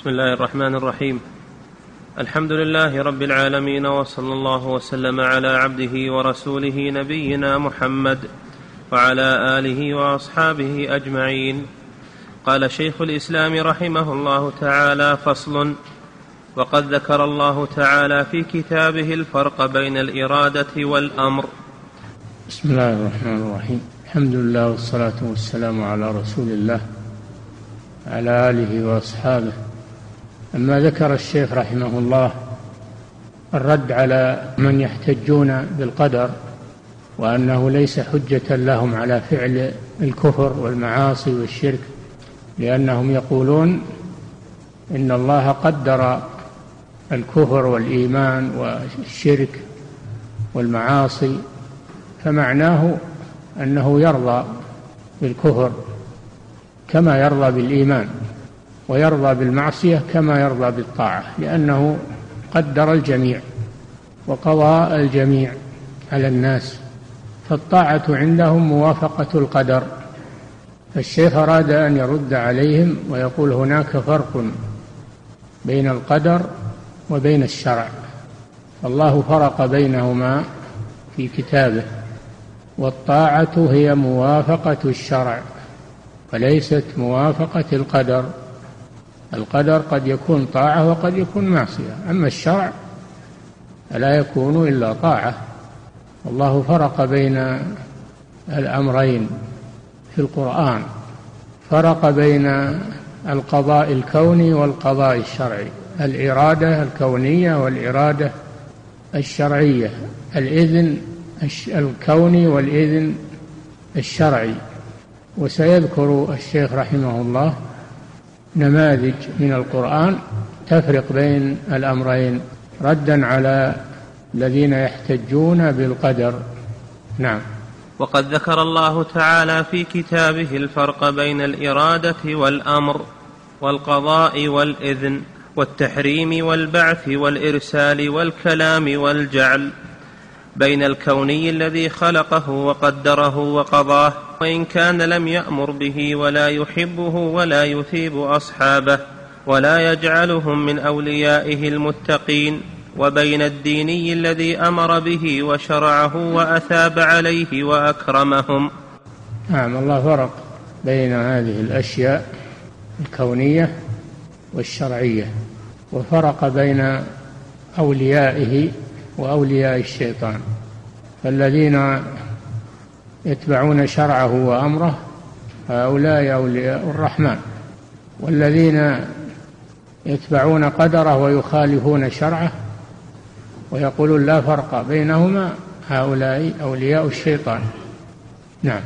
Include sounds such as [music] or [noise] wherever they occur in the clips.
بسم الله الرحمن الرحيم. الحمد لله رب العالمين وصلى الله وسلم على عبده ورسوله نبينا محمد وعلى آله وأصحابه أجمعين. قال شيخ الإسلام رحمه الله تعالى فصل وقد ذكر الله تعالى في كتابه الفرق بين الإرادة والأمر. بسم الله الرحمن الرحيم. الحمد لله والصلاة والسلام على رسول الله على آله وأصحابه أما ذكر الشيخ رحمه الله الرد على من يحتجون بالقدر وأنه ليس حجة لهم على فعل الكفر والمعاصي والشرك لأنهم يقولون إن الله قدر الكفر والإيمان والشرك والمعاصي فمعناه أنه يرضى بالكفر كما يرضى بالإيمان. ويرضى بالمعصية كما يرضى بالطاعة لأنه قدر الجميع وقضى الجميع على الناس فالطاعة عندهم موافقة القدر فالشيخ أراد أن يرد عليهم ويقول هناك فرق بين القدر وبين الشرع الله فرق بينهما في كتابه والطاعة هي موافقة الشرع وليست موافقة القدر. القدر قد يكون طاعة وقد يكون معصية. أما الشرع فلا يكون إلا طاعة. الله فرق بين الأمرين في القرآن. فرق بين القضاء الكوني والقضاء الشرعي. الإرادة الكونية والإرادة الشرعية. الإذن الكوني والإذن الشرعي. وسيذكر الشيخ رحمه الله نماذج من القرآن تفرق بين الأمرين ردا على الذين يحتجون بالقدر. نعم. وقد ذكر الله تعالى في كتابه الفرق بين الإرادة والأمر والقضاء والإذن والتحريم والبعث والإرسال والكلام والجعل بين الكوني الذي خلقه وقدره وقضاه وإن كان لم يأمر به ولا يحبه ولا يثيب أصحابه ولا يجعلهم من أوليائه المتقين وبين الديني الذي أمر به وشرعه وأثاب عليه وأكرمهم. نعم الله فرق بين هذه الأشياء الكونية والشرعية وفرق بين أوليائه وأولياء الشيطان. فالذين يتبعون شرعه وأمره هؤلاء أولياء الرحمن. والذين يتبعون قدره ويخالفون شرعه ويقولون لا فرق بينهما هؤلاء أولياء الشيطان. نعم.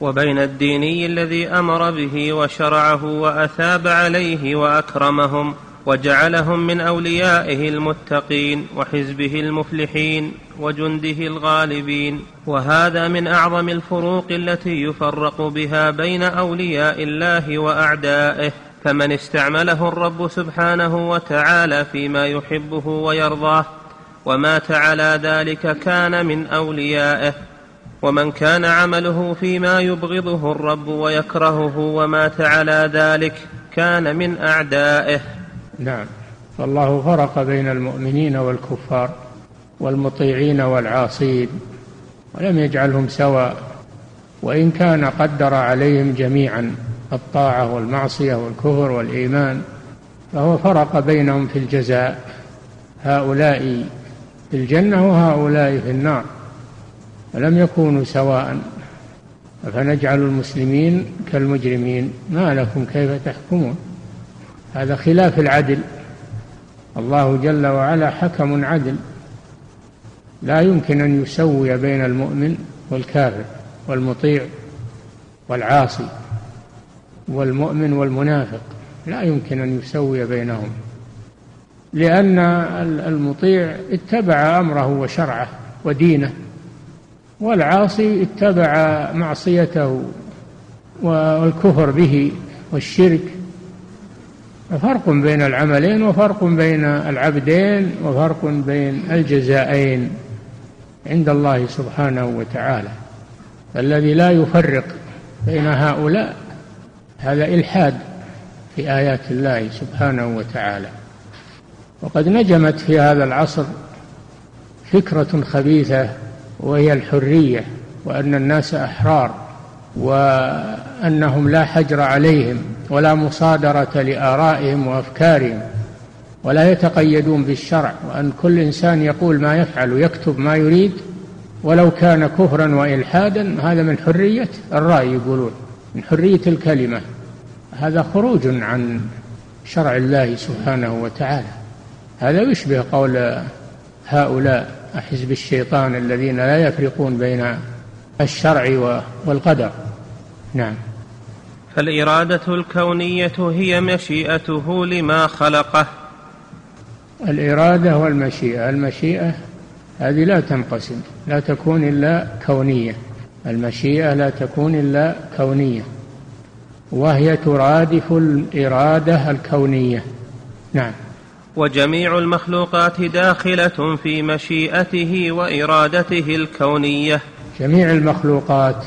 وبين الديني الذي أمر به وشرعه وأثاب عليه وأكرمهم وجعلهم من أوليائه المتقين وحزبه المفلحين. وجنده الغالبين. وهذا من أعظم الفروق التي يفرق بها بين أولياء الله وأعدائه. فمن استعمله الرب سبحانه وتعالى فيما يحبه ويرضاه ومات على ذلك كان من أوليائه. ومن كان عمله فيما يبغضه الرب ويكرهه ومات على ذلك كان من أعدائه. نعم. فالله فرق بين المؤمنين والكفار. والمطيعين والعاصين ولم يجعلهم سواء وإن كان قدر عليهم جميعا الطاعة والمعصية والكفر والإيمان فهو فرق بينهم في الجزاء. هؤلاء في الجنة وهؤلاء في النار ولم يكونوا سواء. فنجعل المسلمين كالمجرمين؟ ما لكم كيف تحكمون؟ هذا خلاف العدل. الله جل وعلا حكم عدل. لا يمكن أن يسوي بين المؤمن والكافر والمطيع والعاصي والمؤمن والمنافق. لا يمكن أن يسوي بينهم. لأن المطيع اتبع أمره وشرعه ودينه والعاصي اتبع معصيته والكفر به والشرك. فرق بين العملين وفرق بين العبدين وفرق بين الجزائين. عند الله سبحانه وتعالى. الذي لا يفرق بين هؤلاء هذا إلحاد في آيات الله سبحانه وتعالى. وقد نجمت في هذا العصر فكرة خبيثة وهي الحرية وأن الناس أحرار وأنهم لا حجر عليهم ولا مصادرة لآرائهم وأفكارهم. ولا يتقيدون بالشرع وأن كل إنسان يقول ما يفعل ويكتب ما يريد ولو كان كفرا وإلحادا هذا من حرية الرأي يقولون من حرية الكلمة. هذا خروج عن شرع الله سبحانه وتعالى. هذا يشبه قول هؤلاء حزب الشيطان الذين لا يفرقون بين الشرع والقدر. نعم. فالإرادة الكونية هي مشيئته لما خلقه. الإرادة والمشيئة. المشيئة هذه لا تنقسم لا تكون إلا كونية. المشيئة لا تكون إلا كونية وهي ترادف الإرادة الكونية. نعم. وجميع المخلوقات داخلة في مشيئته وإرادته الكونية. جميع المخلوقات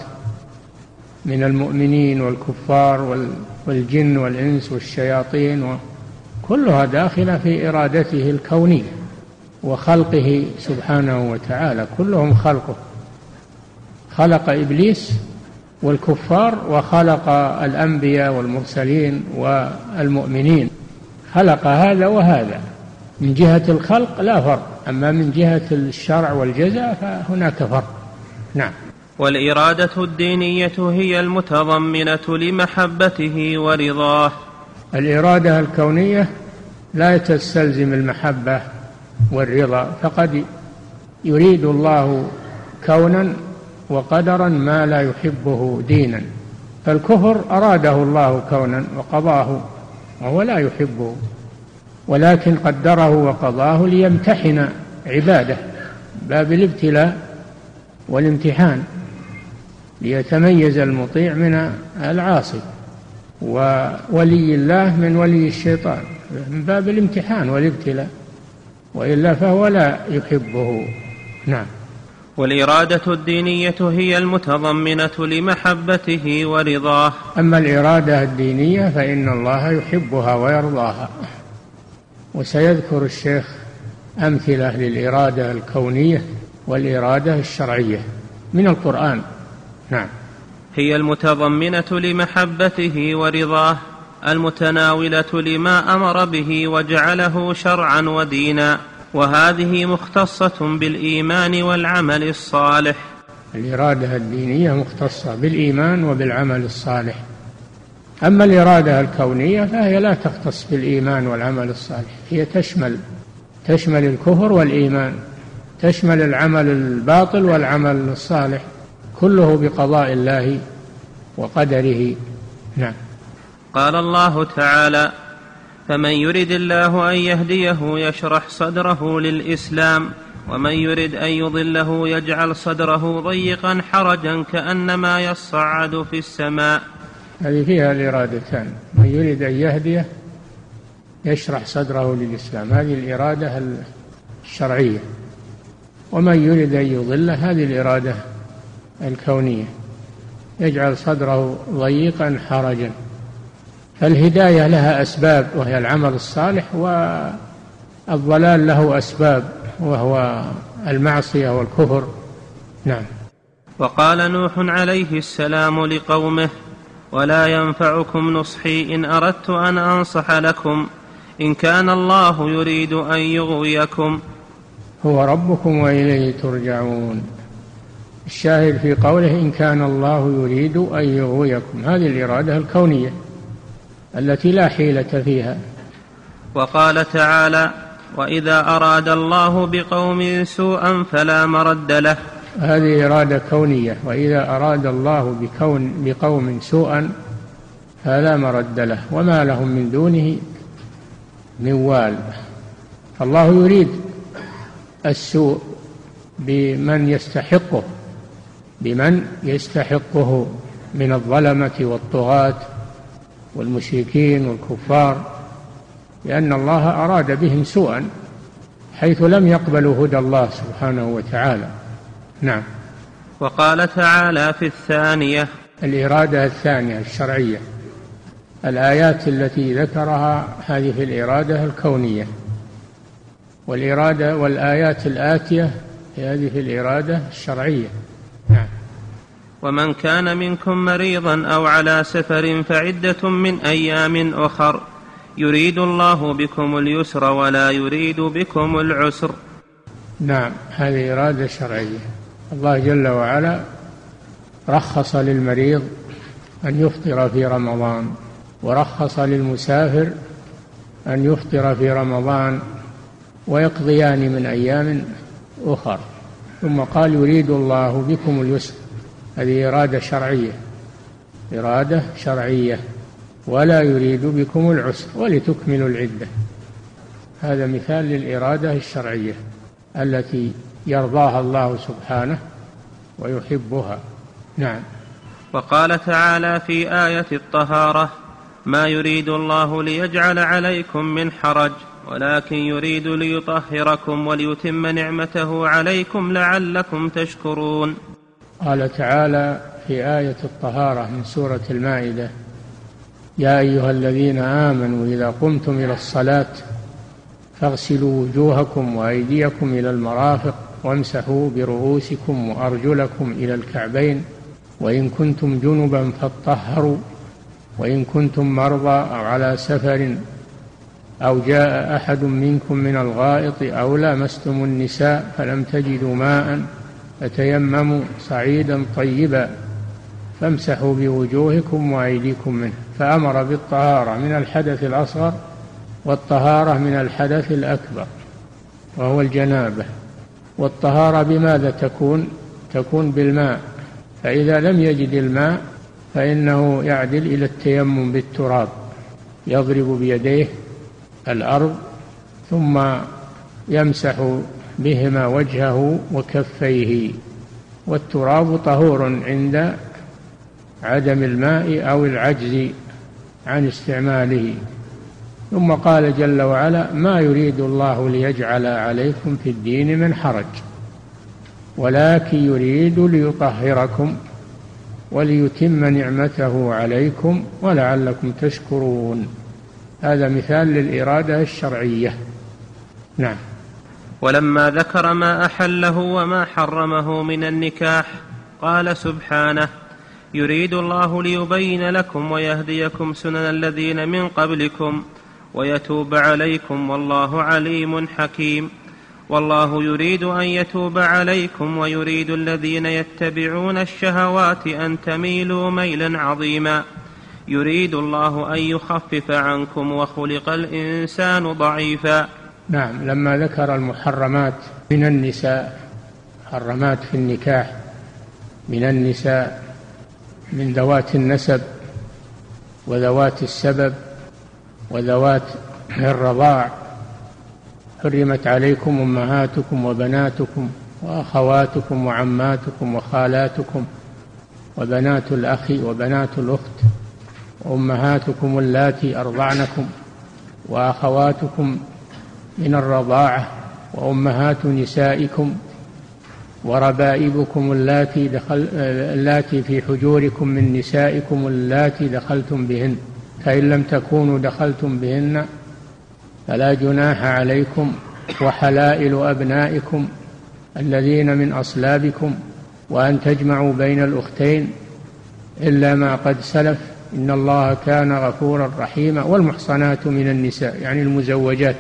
من المؤمنين والكفار والجن والإنس والشياطين كلها داخلة في إرادته الكونية وخلقه سبحانه وتعالى كلهم خلقه. خلق إبليس والكفار وخلق الأنبياء والمرسلين والمؤمنين. خلق هذا وهذا. من جهة الخلق لا فرق أما من جهة الشرع والجزاء فهناك فرق. نعم. والإرادة الدينية هي المتضمنة لمحبته ورضاه. الإرادة الكونية لا تستلزم المحبة والرضا فقد يريد الله كونا وقدرا ما لا يحبه دينا. فالكفر أراده الله كونا وقضاه وهو لا يحبه ولكن قدره وقضاه ليمتحن عباده باب الابتلاء والامتحان ليتميز المطيع من العاصي وولي الله من ولي الشيطان. من باب الامتحان والابتلاء. وإلا فهو لا يحبه. نعم. والإرادة الدينية هي المتضمنة لمحبته ورضاه. أما الإرادة الدينية فإن الله يحبها ويرضاها. وسيذكر الشيخ أمثلة للإرادة الكونية والإرادة الشرعية من القرآن. نعم. هي المتضمنة لمحبته ورضاه. المتناولة لما أمر به وجعله شرعا ودينا وهذه مختصة بالإيمان والعمل الصالح. الإرادة الدينية مختصة بالإيمان وبالعمل الصالح. أما الإرادة الكونية فهي لا تختص بالإيمان والعمل الصالح هي تشمل تشمل الكفر والإيمان تشمل العمل الباطل والعمل الصالح كله بقضاء الله وقدره. نعم. قال الله تعالى فمن يرد الله أن يهديه يشرح صدره للإسلام ومن يرد أن يضله يجعل صدره ضيقا حرجا كأنما يصعد في السماء. هذه فيها الإرادتان. من يريد أن يهديه يشرح صدره للإسلام. هذه الإرادة الشرعية. ومن يريد أن يضله هذه الإرادة الكونية. يجعل صدره ضيقا حرجا. فالهداية لها أسباب وهي العمل الصالح والضلال له أسباب وهو المعصية والكفر. نعم. وقال نوح عليه السلام لقومه ولا ينفعكم نصحي إن أردت أن أنصح لكم إن كان الله يريد أن يغويكم. هو ربكم وإليه ترجعون. الشاهد في قوله إن كان الله يريد أن يغويكم هذه الإرادة الكونية. التي لا حيلة فيها. وقال تعالى وإذا أراد الله بقوم سوءا فلا مرد له. هذه إرادة كونية. وإذا أراد الله بكون بقوم سوءا فلا مرد له. وما لهم من دونه من وال. فالله يريد السوء بمن يستحقه بمن يستحقه من الظلمة والطغاة والمشركين والكفار لأن الله أراد بهم سوءا حيث لم يقبلوا هدى الله سبحانه وتعالى. نعم. وقال تعالى في الثانية الإرادة الثانية الشرعية الآيات التي ذكرها هذه الإرادة الكونية. والإرادة والآيات الآتية هذه الإرادة الشرعية. ومن كان منكم مريضا أو على سفر فعدة من أيام أخر. يريد الله بكم اليسر ولا يريد بكم العسر. نعم هذه إرادة شرعية. الله جل وعلا رخص للمريض أن يفطر في رمضان ورخص للمسافر أن يفطر في رمضان ويقضيان من أيام أخر. ثم قال يريد الله بكم اليسر. هذه إرادة شرعية. إرادة شرعية. ولا يريد بكم العسر ولتكملوا العدة. هذا مثال للإرادة الشرعية التي يرضاها الله سبحانه ويحبها. نعم. وقال تعالى في آية الطهارة ما يريد الله ليجعل عليكم من حرج ولكن يريد ليطهركم وليتم نعمته عليكم لعلكم تشكرون. قال تعالى في آية الطهارة من سورة المائدة يا أيها الذين آمنوا إذا قمتم إلى الصلاة فاغسلوا وجوهكم وأيديكم إلى المرافق وامسحوا برؤوسكم وأرجلكم إلى الكعبين وإن كنتم جنبا فاطهروا وإن كنتم مرضى أو على سفر أو جاء أحد منكم من الغائط أو لامستم النساء فلم تجدوا ماء فتيمموا صعيدا طيبا فامسحوا بوجوهكم وأيديكم منه. فأمر بالطهارة من الحدث الأصغر والطهارة من الحدث الأكبر وهو الجنابة. والطهارة بماذا تكون؟ تكون بالماء. فإذا لم يجد الماء فإنه يعدل إلى التيمم بالتراب يضرب بيديه الأرض ثم يمسح بهما وجهه وكفيه والتراب طهور عند عدم الماء أو العجز عن استعماله. ثم قال جل وعلا ما يريد الله ليجعل عليكم في الدين من حرج ولكن يريد ليطهركم وليتم نعمته عليكم ولعلكم تشكرون. هذا مثال للإرادة الشرعية. نعم. ولما ذكر ما أحله وما حرمه من النكاح قال سبحانه يريد الله ليبين لكم ويهديكم سنن الذين من قبلكم ويتوب عليكم والله عليم حكيم. والله يريد أن يتوب عليكم ويريد الذين يتبعون الشهوات أن تميلوا ميلا عظيما. يريد الله أن يخفف عنكم وخلق الإنسان ضعيفا. نعم لما ذكر المحرمات من النساء محرمات في النكاح من النساء من ذوات النسب وذوات السبب وذوات الرضاع حرمت عليكم أمهاتكم وبناتكم وأخواتكم وعماتكم وخالاتكم وبنات الأخ وبنات الأخت وامهاتكم اللاتي أرضعنكم وأخواتكم من الرضاعة وأمهات نسائكم وربائبكم اللاتي دخل اللاتي في حجوركم من نسائكم اللاتي دخلتم بهن فإن لم تكونوا دخلتم بهن فلا جناح عليكم وحلائل أبنائكم الذين من أصلابكم وأن تجمعوا بين الأختين إلا ما قد سلف. إن الله كان غفورا رحيما. والمحصنات من النساء يعني المزوجات.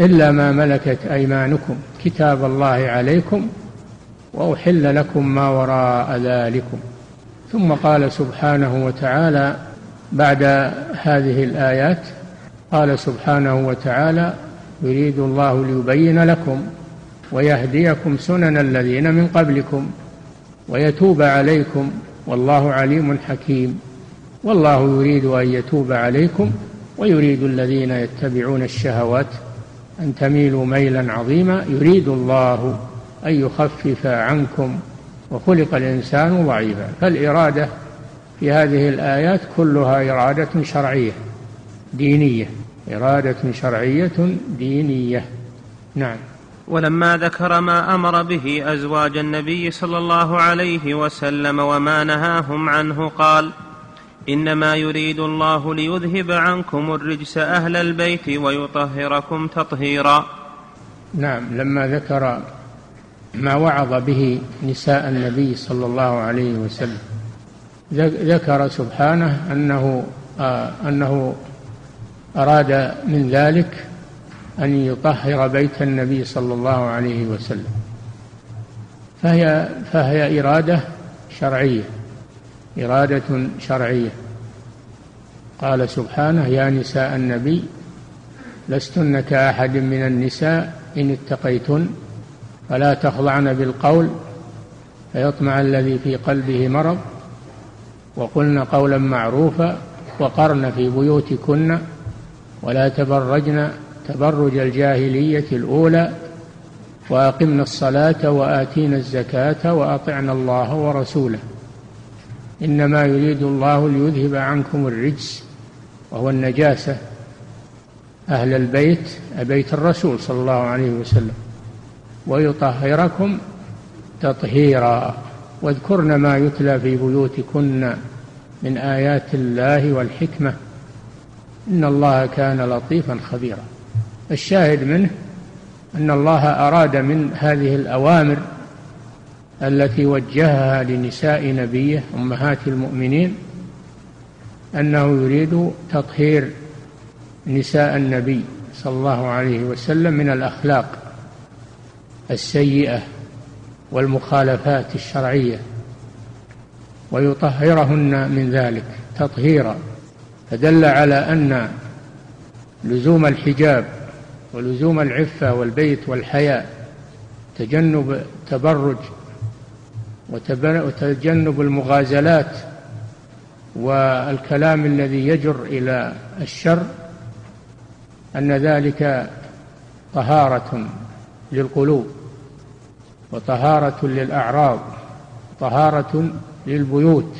إلا ما ملكت أيمانكم. كتاب الله عليكم وأحل لكم ما وراء ذلكم. ثم قال سبحانه وتعالى بعد هذه الآيات قال سبحانه وتعالى يريد الله ليبين لكم ويهديكم سنن الذين من قبلكم ويتوب عليكم والله عليم حكيم. والله يريد أن يتوب عليكم ويريد الذين يتبعون الشهوات أن تميلوا ميلا عظيما يريد الله أن يخفف عنكم وخلق الإنسان ضعيفا. فالإرادة في هذه الآيات كلها إرادة شرعية دينية. إرادة شرعية دينية. نعم. ولما ذكر ما أمر به أزواج النبي صلى الله عليه وسلم وما نهاهم عنه قال إنما يريد الله ليذهب عنكم الرجس أهل البيت ويطهركم تطهيرا. نعم لما ذكر ما وعظ به نساء النبي صلى الله عليه وسلم ذكر سبحانه أنه آه أنه أراد من ذلك أن يطهر بيت النبي صلى الله عليه وسلم. فهي فهي إرادة شرعية. إرادة شرعية. قال سبحانه يا نساء النبي لستن كأحد من النساء إن اتقيتن فلا تخضعن بالقول فيطمع الذي في قلبه مرض وقلن قولا معروفا وقرن في بيوتكن ولا تبرجن تبرج الجاهلية الأولى واقمنا الصلاة وآتينا الزكاة وأطعنا الله ورسوله. إنما يريد الله ليذهب عنكم الرجس وهو النجاسة. أهل البيت بيت الرسول صلى الله عليه وسلم. ويطهركم تطهيرا. واذكرن ما يتلى في بيوتكن من آيات الله والحكمة. إن الله كان لطيفا خبيرا. الشاهد منه أن الله أراد من هذه الأوامر التي وجهها لنساء نبيه أمهات المؤمنين أنه يريد تطهير نساء النبي صلى الله عليه وسلم من الأخلاق السيئة والمخالفات الشرعية ويطهرهن من ذلك تطهيرا. فدل على أن لزوم الحجاب ولزوم العفة والبيت والحياء تجنب تبرج وتجنب المغازلات والكلام الذي يجر إلى الشر أن ذلك طهارة للقلوب وطهارة للأعراض طهارة للبيوت.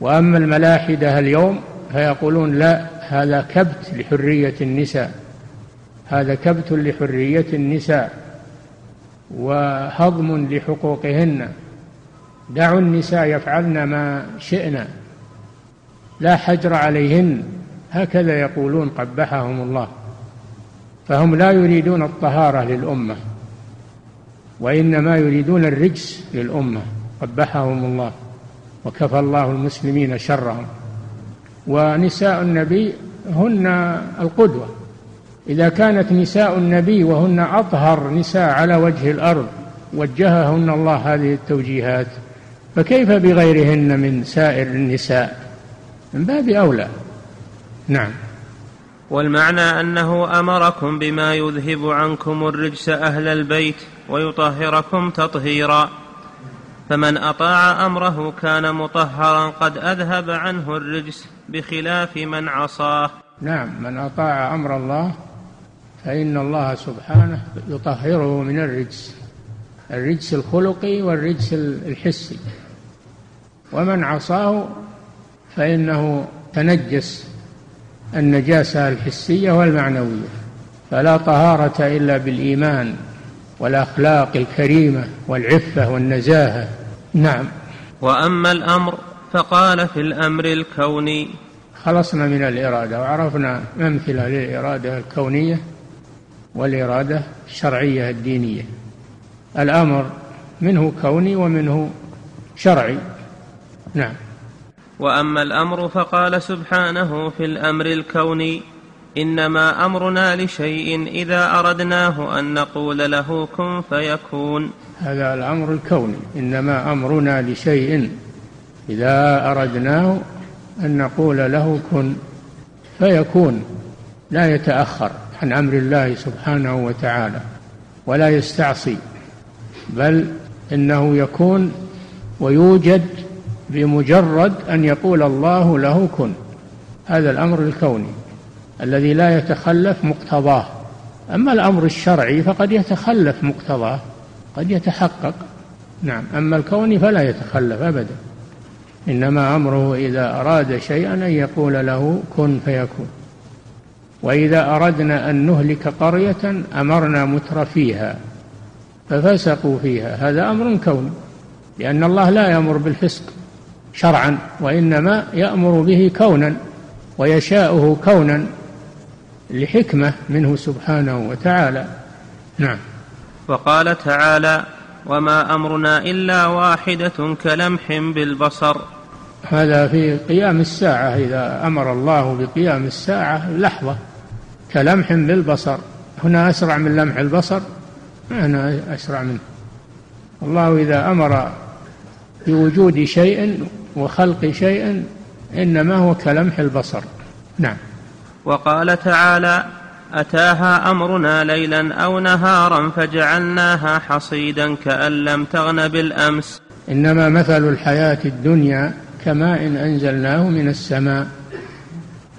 وأما الملاحدة اليوم فيقولون لا هذا كبت لحرية النساء هذا كبت لحرية النساء وهضم لحقوقهن. دعوا النساء يفعلن ما شئنا لا حجر عليهن. هكذا يقولون قبحهم الله. فهم لا يريدون الطهارة للأمة. وإنما يريدون الرجس للأمة. قبحهم الله. وكفى الله المسلمين شرهم. ونساء النبي هن القدوة. إذا كانت نساء النبي وهن أطهر نساء على وجه الأرض وجههن الله هذه التوجيهات. فكيف بغيرهن من سائر النساء؟ من باب أولى. نعم. والمعنى أنه أمركم بما يذهب عنكم الرجس أهل البيت ويطهركم تطهيرا. فمن أطاع أمره كان مطهرا قد أذهب عنه الرجس بخلاف من عصاه. نعم من أطاع أمر الله فإن الله سبحانه يطهره من الرجس الرجس الخلقي والرجس الحسي. ومن عصاه فإنه تنجس النجاسة الحسية والمعنوية فلا طهارة إلا بالإيمان والأخلاق الكريمة والعفة والنزاهة. نعم. وأما الأمر فقال في الأمر الكوني. خلصنا من الإرادة وعرفنا أمثلة للإرادة الكونية والإرادة الشرعية الدينية. الأمر منه كوني ومنه شرعي. نعم. وأما الأمر فقال سبحانه في الأمر الكوني إنما أمرنا لشيء إذا أردناه أن نقول له كن فيكون. هذا الأمر الكوني إنما أمرنا لشيء إذا أردناه أن نقول له كن فيكون لا يتأخر عن أمر الله سبحانه وتعالى ولا يستعصي بل إنه يكون ويوجد بمجرد أن يقول الله له كن. هذا الأمر الكوني الذي لا يتخلف مقتضاه. أما الأمر الشرعي فقد يتخلف مقتضاه قد يتحقق. نعم أما الكوني فلا يتخلف أبدا. إنما أمره إذا أراد شيئا أن يقول له كن فيكون. وإذا أردنا أن نهلك قرية أمرنا متر فيها ففسقوا فيها. هذا أمر كوني لأن الله لا يأمر بالفسق. شرعا وإنما يأمر به كونا ويشاؤه كونا لحكمة منه سبحانه وتعالى. نعم. وقال تعالى وما أمرنا إلا واحدة كلمح بالبصر. هذا في قيام الساعة إذا أمر الله بقيام الساعة لحظة. كلمح بالبصر. هنا أسرع من لمح البصر؟ هنا أسرع منه. الله إذا أمر بوجود شيء وخلق شيء إنما هو كلمح البصر. نعم. وقال تعالى أتاها أمرنا ليلا أو نهارا فجعلناها حصيدا كأن لم تغن بالأمس. إنما مثل الحياة الدنيا كماء أنزلناه من السماء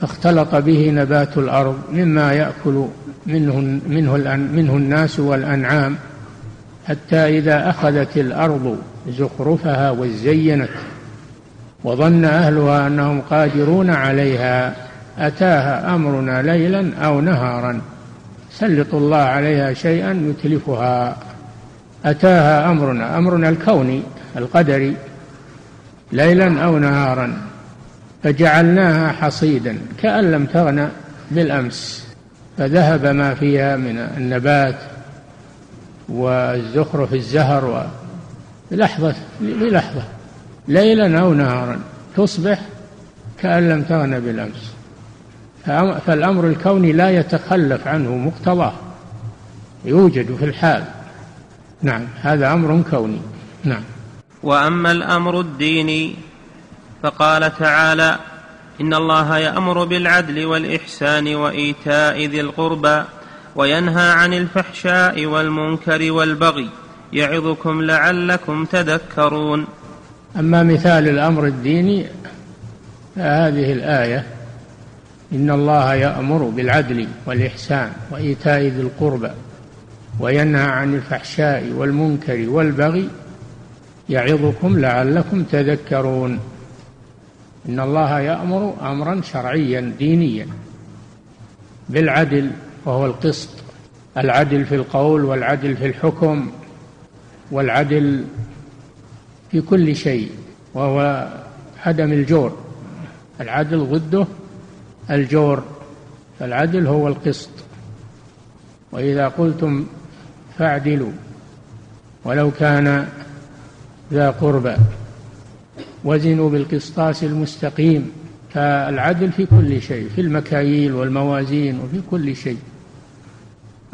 فاختلط به نبات الأرض مما يأكل منه منه منه الناس والأنعام حتى إذا أخذت الأرض زخرفها وزينت. وظن أهلها أنهم قادرون عليها أتاها أمرنا ليلا أو نهارا. سلط الله عليها شيئا يتلفها. أتاها أمرنا أمرنا الكوني القدري ليلا أو نهارا. فجعلناها حصيدا كأن لم تغن بالأمس. فذهب ما فيها من النبات والزخرف الزهر بلحظة بلحظة ليلا أو نهارا تصبح كأن لم تغن بالأمس. فالأمر الكوني لا يتخلف عنه مقتضاه. يوجد في الحال. نعم هذا أمر كوني. نعم. وأما الأمر الديني فقال تعالى إن الله يأمر بالعدل والإحسان وإيتاء ذي القربى وينهى عن الفحشاء والمنكر والبغي يعظكم لعلكم تذكرون. أما مثال الأمر الديني فهذه الآية إن الله يأمر بالعدل والإحسان وإيتاء ذي القربى وينهى عن الفحشاء والمنكر والبغي يعظكم لعلكم تذكرون. إن الله يأمر أمرا شرعيا دينيا بالعدل وهو القسط العدل في القول والعدل في الحكم والعدل في كل شيء وهو عدم الجور. العدل ضده الجور. فالعدل هو القسط. وإذا قلتم فاعدلوا ولو كان ذا قربى. وزنوا بالقسطاس المستقيم. فالعدل في كل شيء في المكاييل والموازين وفي كل شيء.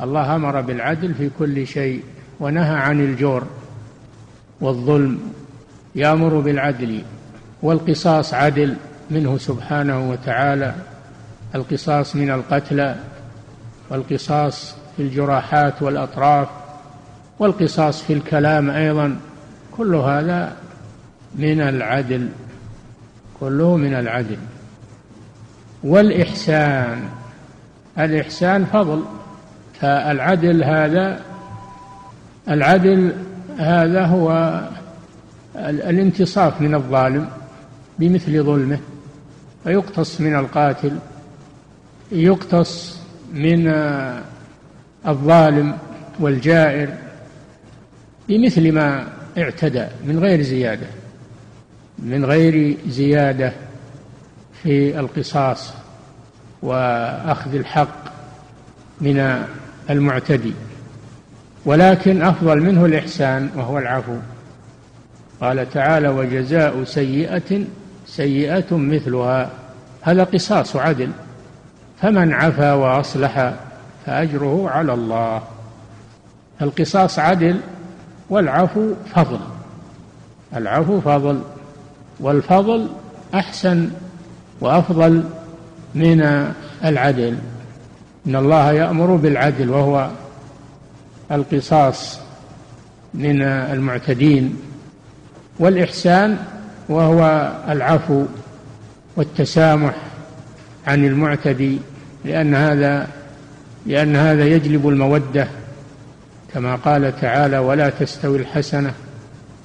الله أمر بالعدل في كل شيء ونهى عن الجور والظلم يامر بالعدل والقصاص عدل منه سبحانه وتعالى القصاص من القتلى والقصاص في الجراحات والأطراف والقصاص في الكلام أيضا كل هذا من العدل كله من العدل. والإحسان الإحسان فضل فالعدل هذا العدل هذا هو الانتصاف من الظالم بمثل ظلمه فيقتص من القاتل يقتص من الظالم والجائر بمثل ما اعتدى من غير زيادة من غير زيادة في القصاص وأخذ الحق من المعتدي. ولكن أفضل منه الإحسان وهو العفو. قال تعالى وجزاء سيئة سيئة مثلها هذا قصاص عدل فمن عفا وأصلح فأجره على الله. القصاص عدل والعفو فضل العفو فضل والفضل أحسن وأفضل من العدل. إن الله يأمر بالعدل وهو القصاص من المعتدين. والإحسان وهو العفو والتسامح عن المعتدي لأن هذا لأن هذا يجلب المودة كما قال تعالى ولا تستوي الحسنة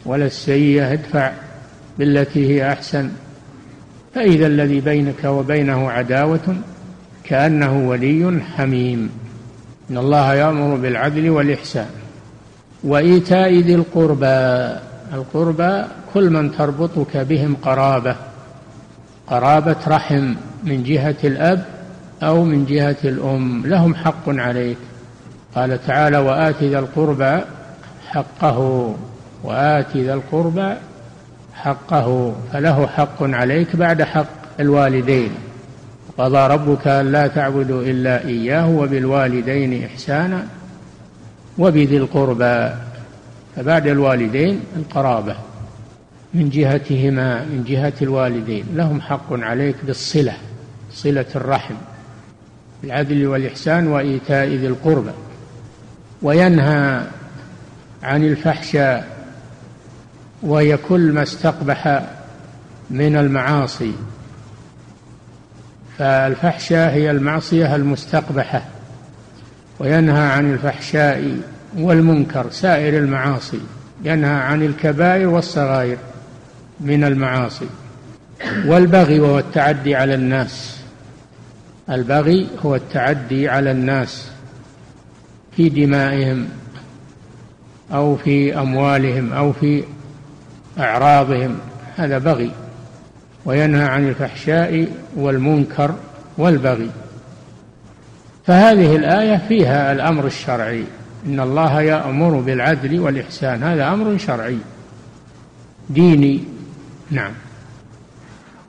ولا السيئة ادفع بالتي هي أحسن. فإذا الذي بينك وبينه عداوة كأنه ولي حميم. إن الله يأمر بالعدل والإحسان. وإيتاء ذي القربى. القربى كل من تربطك بهم قرابة قرابة رحم من جهة الأب أو من جهة الأم لهم حق عليك. قال تعالى وآت ذا القربى حقه وآت ذا القربى حقه فله حق عليك بعد حق الوالدين. قضى ربك ألا تعبدوا إلا إياه وبالوالدين إحسانا وبذي القربى. فبعد الوالدين القرابة من جهتهما من جهة الوالدين. لهم حق عليك بالصلة صلة الرحم بالعدل والإحسان وإيتاء ذي القربى. وينهى عن الفحشاء وهي كل ما استقبح من المعاصي. فالفحشاء هي المعصية المستقبحة. وينهى عن الفحشاء والمنكر سائر المعاصي ينهى عن الكبائر والصغائر من المعاصي. والبغي وهو التعدي على الناس. البغي هو التعدي على الناس في دمائهم أو في أموالهم أو في أعراضهم. هذا بغي. وينهى عن الفحشاء والمنكر والبغي. فهذه الآية فيها الأمر الشرعي. إن الله يأمر بالعدل والإحسان. هذا أمر شرعي. ديني. نعم.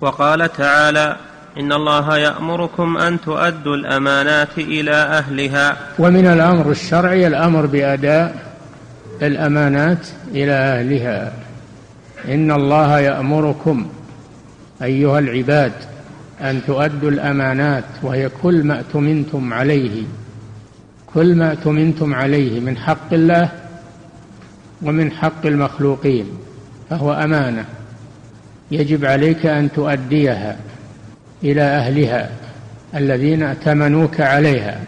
وقال تعالى إن الله يأمركم أن تؤدوا الأمانات إلى أهلها. ومن الأمر الشرعي الأمر بأداء الأمانات إلى أهلها. إن الله يأمركم أيها العباد أن تؤدوا الأمانات وهي كل ما اؤتمنتم عليه. كل ما اؤتمنتم عليه من حق الله ومن حق المخلوقين فهو أمانة. يجب عليك أن تؤديها إلى أهلها الذين ائتمنوك عليها.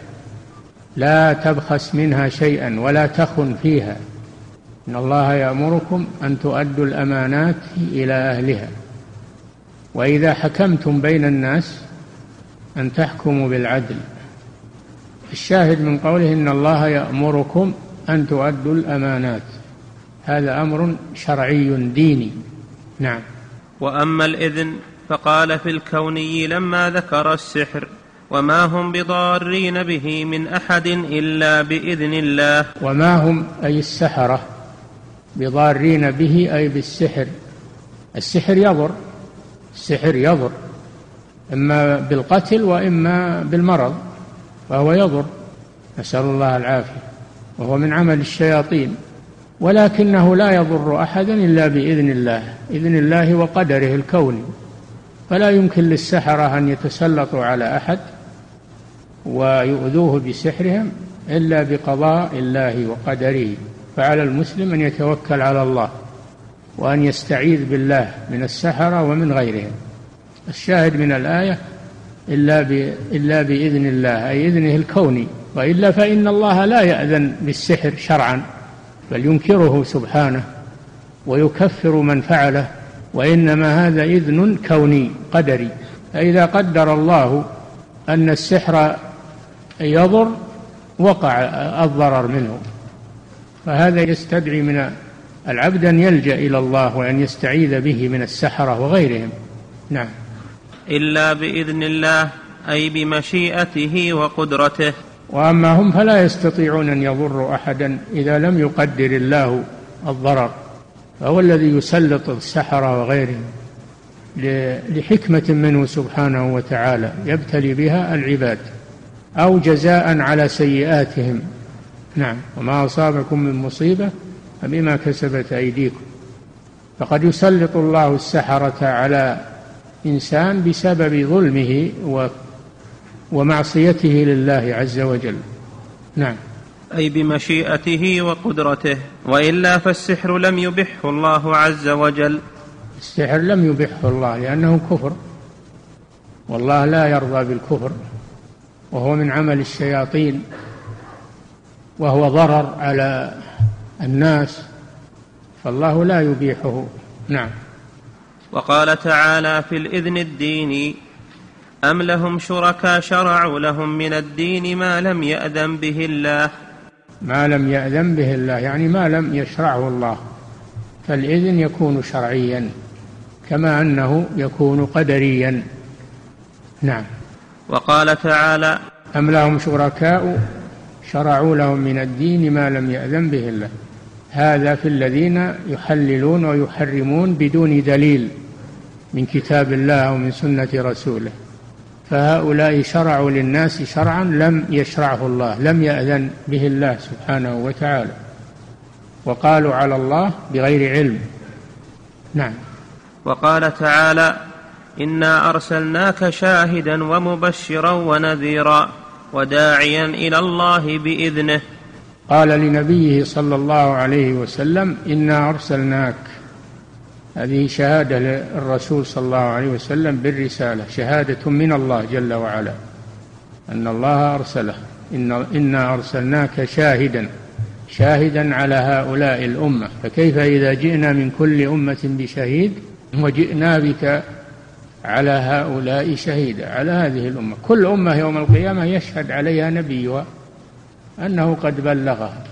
لا تبخس منها شيئا ولا تخن فيها. إن الله يأمركم أن تؤدوا الأمانات إلى أهلها. وإذا حكمتم بين الناس أن تحكموا بالعدل. الشاهد من قوله إن الله يأمركم أن تؤدوا الأمانات. هذا أمر شرعي ديني. نعم. وأما الإذن فقال في الكوني لما ذكر السحر وما هم بضارين به من أحد إلا بإذن الله. وما هم أي السحرة بضارين به أي بالسحر. السحر يضر. السحر يضر. إما بالقتل وإما بالمرض. فهو يضر. نسأل الله العافية. وهو من عمل الشياطين. ولكنه لا يضر أحدا إلا بإذن الله. إذن الله وقدره الكوني فلا يمكن للسحرة أن يتسلطوا على أحد ويؤذوه بسحرهم إلا بقضاء الله وقدره. فعلى المسلم أن يتوكل على الله وأن يستعيذ بالله من السحرة ومن غيرهم. الشاهد من الآية إلا إلا بإذن الله أي إذنه الكوني. وإلا فإن الله لا يأذن بالسحر شرعا بل ينكره سبحانه ويكفر من فعله وإنما هذا إذن كوني قدري. فإذا قدر الله أن السحر يضر وقع الضرر منه. فهذا يستدعي من العبد أن يلجأ إلى الله وأن يستعيذ به من السحرة وغيرهم. نعم. إلا بإذن الله أي بمشيئته وقدرته. وأما هم فلا يستطيعون أن يضروا احدا إذا لم يقدر الله الضرر. فهو الذي يسلط السحرة وغيرهم لحكمة منه سبحانه وتعالى يبتلي بها العباد أو جزاء على سيئاتهم. نعم. وما أصابكم من مصيبة فبما كسبت أيديكم. فقد يسلط الله السحرة على انسان بسبب ظلمه ومعصيته لله عز وجل. نعم. أي بمشيئته وقدرته وإلا فالسحر لم يبحه الله عز وجل. السحر لم يبحه الله لأنه كفر. والله لا يرضى بالكفر وهو من عمل الشياطين وهو ضرر على الناس فالله لا يبيحه. نعم. وقال تعالى في الإذن الديني أم لهم شركاء شرعوا لهم من الدين ما لم يأذن به الله؟ ما لم يأذن به الله يعني ما لم يشرعه الله. فالإذن يكون شرعيا كما أنه يكون قدريا. نعم. وقال تعالى أم لهم شركاء شرعوا لهم من الدين ما لم يأذن به الله؟ هذا في الذين يحللون ويحرمون بدون دليل من كتاب الله أو من سنة رسوله. فهؤلاء شرعوا للناس شرعا لم يشرعه الله لم يأذن به الله سبحانه وتعالى. وقالوا على الله بغير علم. نعم. وقال تعالى إنا أرسلناك شاهدا ومبشرا ونذيرا وداعيا إلى الله بإذنه. قال لنبيه صلى الله عليه وسلم إنا أرسلناك. هذه شهادة للرسول صلى الله عليه وسلم بالرسالة شهادة من الله جل وعلا أن الله أرسله. إنا أرسلناك شاهدا شاهدا على هؤلاء الأمة. فكيف إذا جئنا من كل أمة بشهيد وجئنا بك على هؤلاء شهيدا على هذه الأمة؟ كل أمة يوم القيامة يشهد عليها نبيها أنه قد بلغها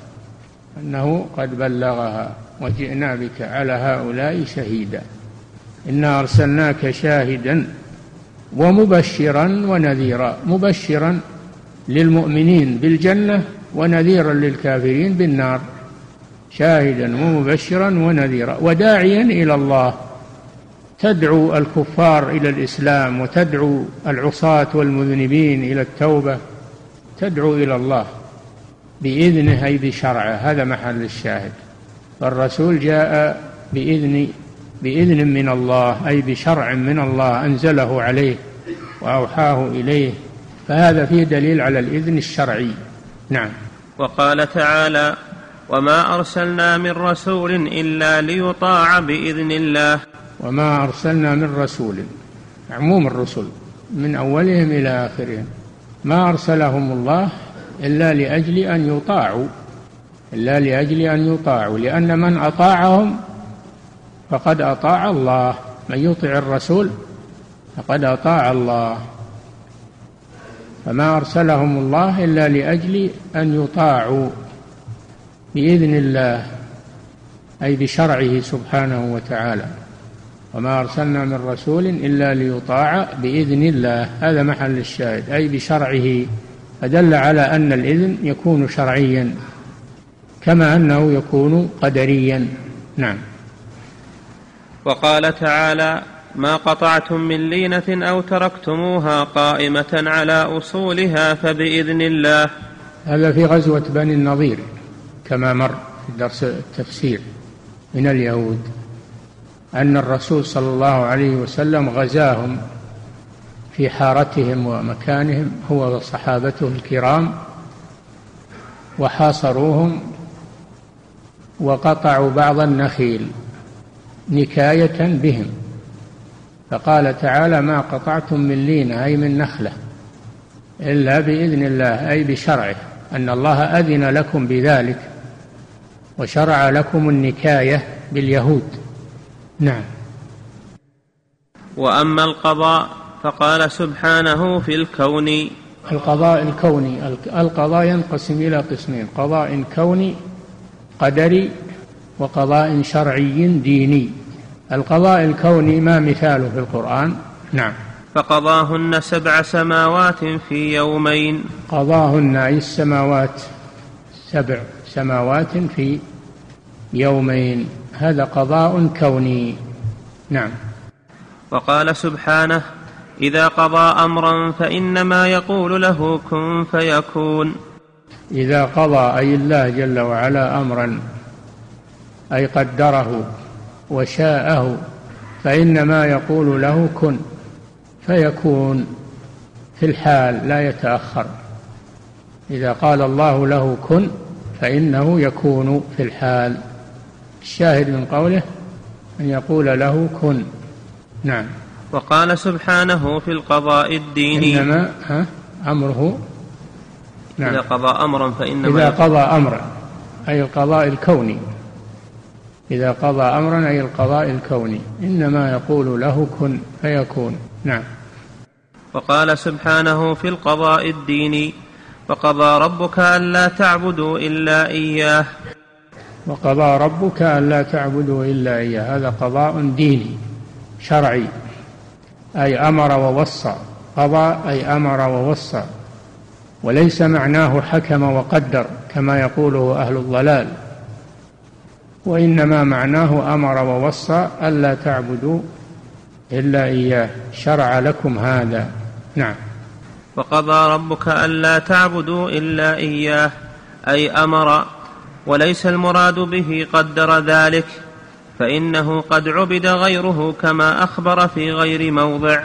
أنه قد بلغها وجئنا بك على هؤلاء شهيدا. إنا أرسلناك شاهدا ومبشرا ونذيرا مبشرا للمؤمنين بالجنة ونذيرا للكافرين بالنار. شاهدا ومبشرا ونذيرا وداعيا إلى الله. تدعو الكفار إلى الإسلام وتدعو العصاة والمذنبين إلى التوبة. تدعو إلى الله. باذنه اي بشرعه هذا محل الشاهد. فالرسول جاء بإذن بإذن من الله أي بشرع من الله أنزله عليه وأوحاه إليه. فهذا فيه دليل على الإذن الشرعي. نعم. وقال تعالى وما أرسلنا من رسول إلا ليطاع بإذن الله. وما أرسلنا من رسول عموم الرسل من أولهم إلى آخرهم. ما أرسلهم الله إلا لأجل أن يطاعوا إلا لأجل أن يطاعوا لأن من أطاعهم فقد أطاع الله من يطع الرسول فقد أطاع الله. فما أرسلهم الله إلا لأجل أن يطاعوا بإذن الله أي بشرعه سبحانه وتعالى. وما أرسلنا من رسول إلا ليطاع بإذن الله. هذا محل الشاهد أي بشرعه فدل على أن الإذن يكون شرعيا كما أنه يكون قدريا. نعم. وقال تعالى ما قطعتم من لينة أو تركتموها قائمة على أصولها فبإذن الله. هذا في غزوة بني النضير كما مر في درس التفسير من اليهود أن الرسول صلى الله عليه وسلم غزاهم في حارتهم ومكانهم هو وصحابته الكرام وحاصروهم وقطعوا بعض النخيل نكاية بهم. فقال تعالى ما قطعتم من لينة أي من نخلة إلا بإذن الله أي بشرعه أن الله أذن لكم بذلك وشرع لكم النكاية باليهود. نعم. وأما القضاء فقال سبحانه في الكون. القضاء الكوني القضاء ينقسم إلى قسمين قضاء كوني قدري وقضاء شرعي ديني. القضاء الكوني ما مثاله في القرآن؟ نعم. فقضاهن سبع سماوات في يومين. قضاهن أي السماوات؟ سبع سماوات في يومين. هذا قضاء كوني. نعم. وقال سبحانه إذا قضى أمرا فإنما يقول له كن فيكون. إذا قضى أي الله جل وعلا أمرا أي قدره وشاءه فإنما يقول له كن فيكون في الحال لا يتأخر. إذا قال الله له كن فإنه يكون في الحال. الشاهد من قوله أن يقول له كن. نعم. وقال سبحانه في القضاء الديني. إنما ها أمره نعم. إذا قضى أمرا فإنما إذا قضى أمرا أي القضاء الكوني. إذا قضى أمرا أي القضاء الكوني. إنما يقول له كن فيكون. نعم. وقال سبحانه في القضاء الديني وقضى ربك ألا تعبدوا إلا إياه. وقضى ربك ألا تعبدوا إلا إياه. هذا قضاء ديني شرعي. أي أمر ووصى. قضى أي أمر ووصى. وليس معناه حكم وقدر كما يقوله أهل الضلال. وإنما معناه أمر ووصى ألا تعبدوا إلا إياه. شرع لكم هذا. نعم. وقضى ربك ألا تعبدوا إلا إياه. أي أمر وليس المراد به قدر ذلك. فإنه قد عبد غيره كما أخبر في غير موضع.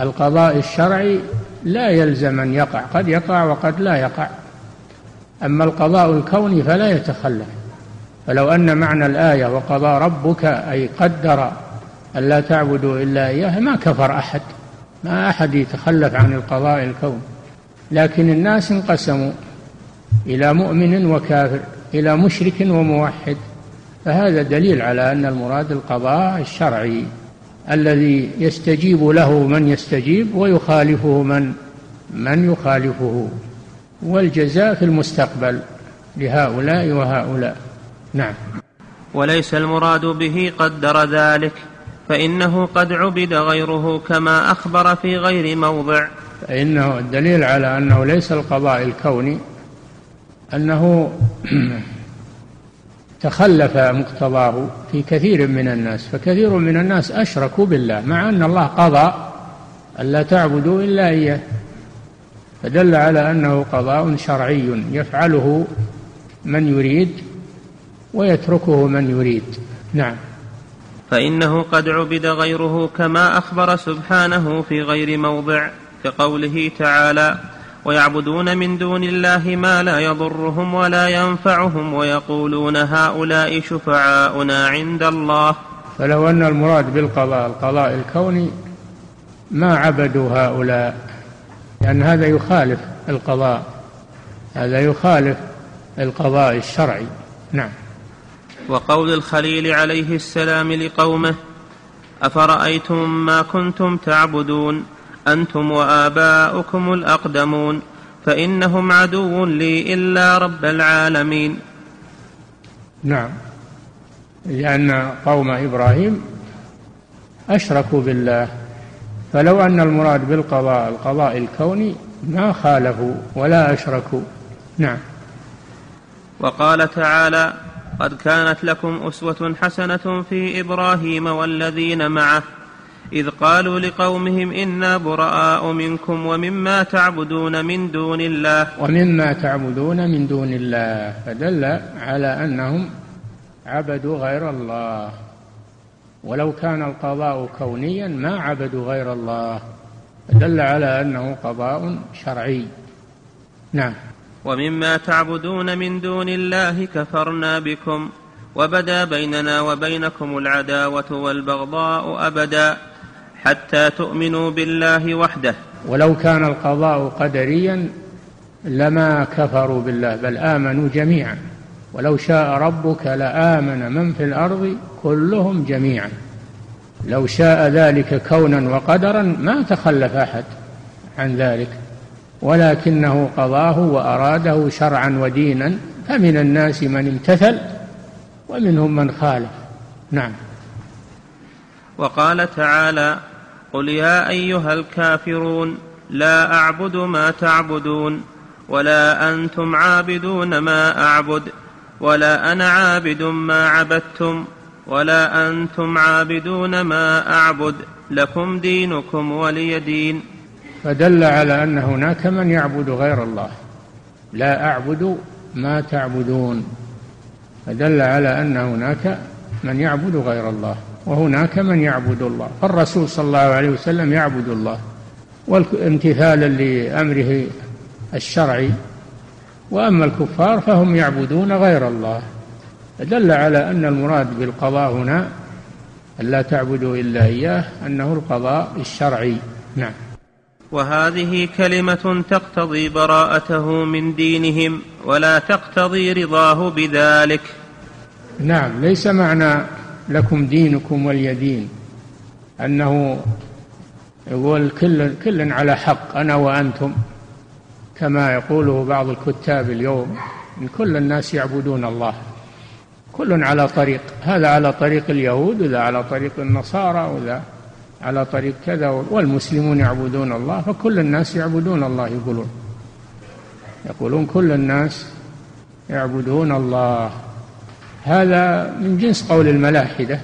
القضاء الشرعي لا يلزم أن يقع قد يقع وقد لا يقع. أما القضاء الكوني فلا يتخلف. فلو أن معنى الآية وقضى ربك أي قدر ألا تعبدوا إلا إياه ما كفر أحد. ما أحد يتخلف عن القضاء الكوني لكن الناس انقسموا إلى مؤمن وكافر إلى مشرك وموحد. فهذا دليل على أن المراد القضاء الشرعي الذي يستجيب له من يستجيب ويخالفه من من يخالفه. والجزاء في المستقبل لهؤلاء وهؤلاء. نعم. وليس المراد به قدر ذلك فإنه قد عبد غيره كما أخبر في غير موضع. فإنه الدليل على أنه ليس القضاء الكوني أنه [clears throat] تخلف مقتضاه في كثير من الناس فكثير من الناس أشركوا بالله مع أن الله قضى ألا تعبدوا إلا إياه. فدل على أنه قضاء شرعي يفعله من يريد ويتركه من يريد. نعم. فإنه قد عبد غيره كما أخبر سبحانه في غير موضع كقوله تعالى ويعبدون من دون الله ما لا يضرهم ولا ينفعهم ويقولون هؤلاء شفعاؤنا عند الله. فلو أن المراد بالقضاء القضاء الكوني ما عبدوا هؤلاء. لأن هذا يخالف القضاء. هذا يخالف القضاء الشرعي. نعم. وقول الخليل عليه السلام لقومه أفرأيتم ما كنتم تعبدون؟ أنتم وآباؤكم الأقدمون فإنهم عدو لي إلا رب العالمين. نعم. لأن قوم إبراهيم أشركوا بالله فلو أن المراد بالقضاء القضاء الكوني ما خالفوا ولا أشركوا. نعم. وقال تعالى قد كانت لكم أسوة حسنة في إبراهيم والذين معه. إذ قالوا لقومهم إنا براء منكم ومما تعبدون من دون الله. ومما تعبدون من دون الله. فدل على أنهم عبدوا غير الله. ولو كان القضاء كونيا ما عبدوا غير الله. دل على أنه قضاء شرعي. نعم. ومما تعبدون من دون الله كفرنا بكم. وبدا بيننا وبينكم العداوة والبغضاء أبدا. حتى تؤمنوا بالله وحده. ولو كان القضاء قدريا لما كفروا بالله بل آمنوا جميعا. ولو شاء ربك لآمن من في الأرض كلهم جميعا. لو شاء ذلك كونا وقدرا ما تخلف أحد عن ذلك. ولكنه قضاه وأراده شرعا ودينا فمن الناس من امتثل ومنهم من خالف. نعم. وقال تعالى قل يا أيها الكافرون لا أعبد ما تعبدون ولا أنتم عابدون ما أعبد ولا أنا عابد ما عبدتم ولا أنتم عابدون ما أعبد لكم دينكم ولي دين. فدل على أن هناك من يعبد غير الله. لا أعبد ما تعبدون. فدل على أن هناك من يعبد غير الله. وهناك من يعبد الله. فالرسول صلى الله عليه وسلم يعبد الله. وامتثالا لأمره الشرعي. وأما الكفار فهم يعبدون غير الله. دل على أن المراد بالقضاء هنا ألا تعبدوا إلا إياه أنه القضاء الشرعي. نعم. وهذه كلمة تقتضي براءته من دينهم ولا تقتضي رضاه بذلك. نعم ليس معنى لكم دينكم ولي دين أنه يقول كل كل على حق أنا وأنتم كما يقوله بعض الكتاب اليوم إن كل الناس يعبدون الله. كل على طريق هذا على طريق اليهود وذا على طريق النصارى وذا على طريق كذا والمسلمون يعبدون الله فكل الناس يعبدون الله يقولون. يقولون كل الناس يعبدون الله. هذا من جنس قول الملاحدة.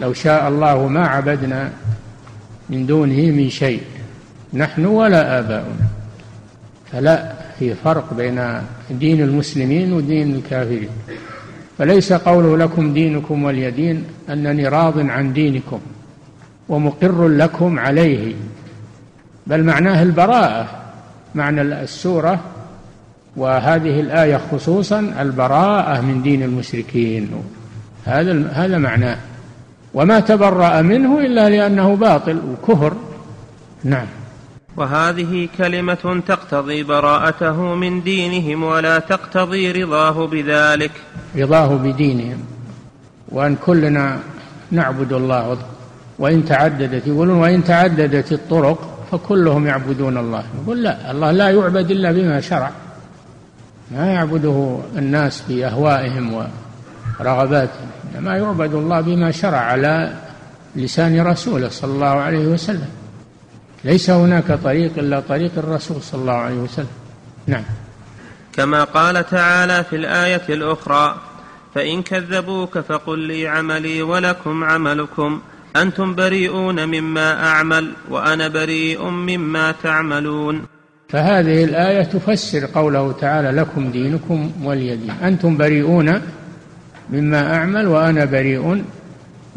لو شاء الله ما عبدنا من دونه من شيء نحن ولا آباؤنا. فلا في فرق بين دين المسلمين ودين الكافرين. فليس قوله لكم دينكم ولي دين أنني راض عن دينكم ومقر لكم عليه بل معناه البراءة معنى السورة وهذه الآية خصوصا البراءة من دين المشركين. هذا هذا معناه وما تبرأ منه إلا لأنه باطل وكفر نعم. وهذه كلمة تقتضي براءته من دينهم ولا تقتضي رضاه بذلك. رضاه بدينهم. وأن كلنا نعبد الله. وإن تعددت يقولون وإن تعددت الطرق فكلهم يعبدون الله. يقول لا الله لا يعبد إلا بما شرع. ما يعبده الناس بأهوائهم ورغباتهم إنما يعبد الله بما شرع على لسان رسوله صلى الله عليه وسلم. ليس هناك طريق إلا طريق الرسول صلى الله عليه وسلم. نعم. كما قال تعالى في الآية الأخرى فإن كذبوك فقل لي عملي ولكم عملكم أنتم بريئون مما أعمل وأنا بريء مما تعملون. فهذه الآية تفسر قوله تعالى لكم دينكم ولي دين. أنتم بريئون مما أعمل وأنا بريء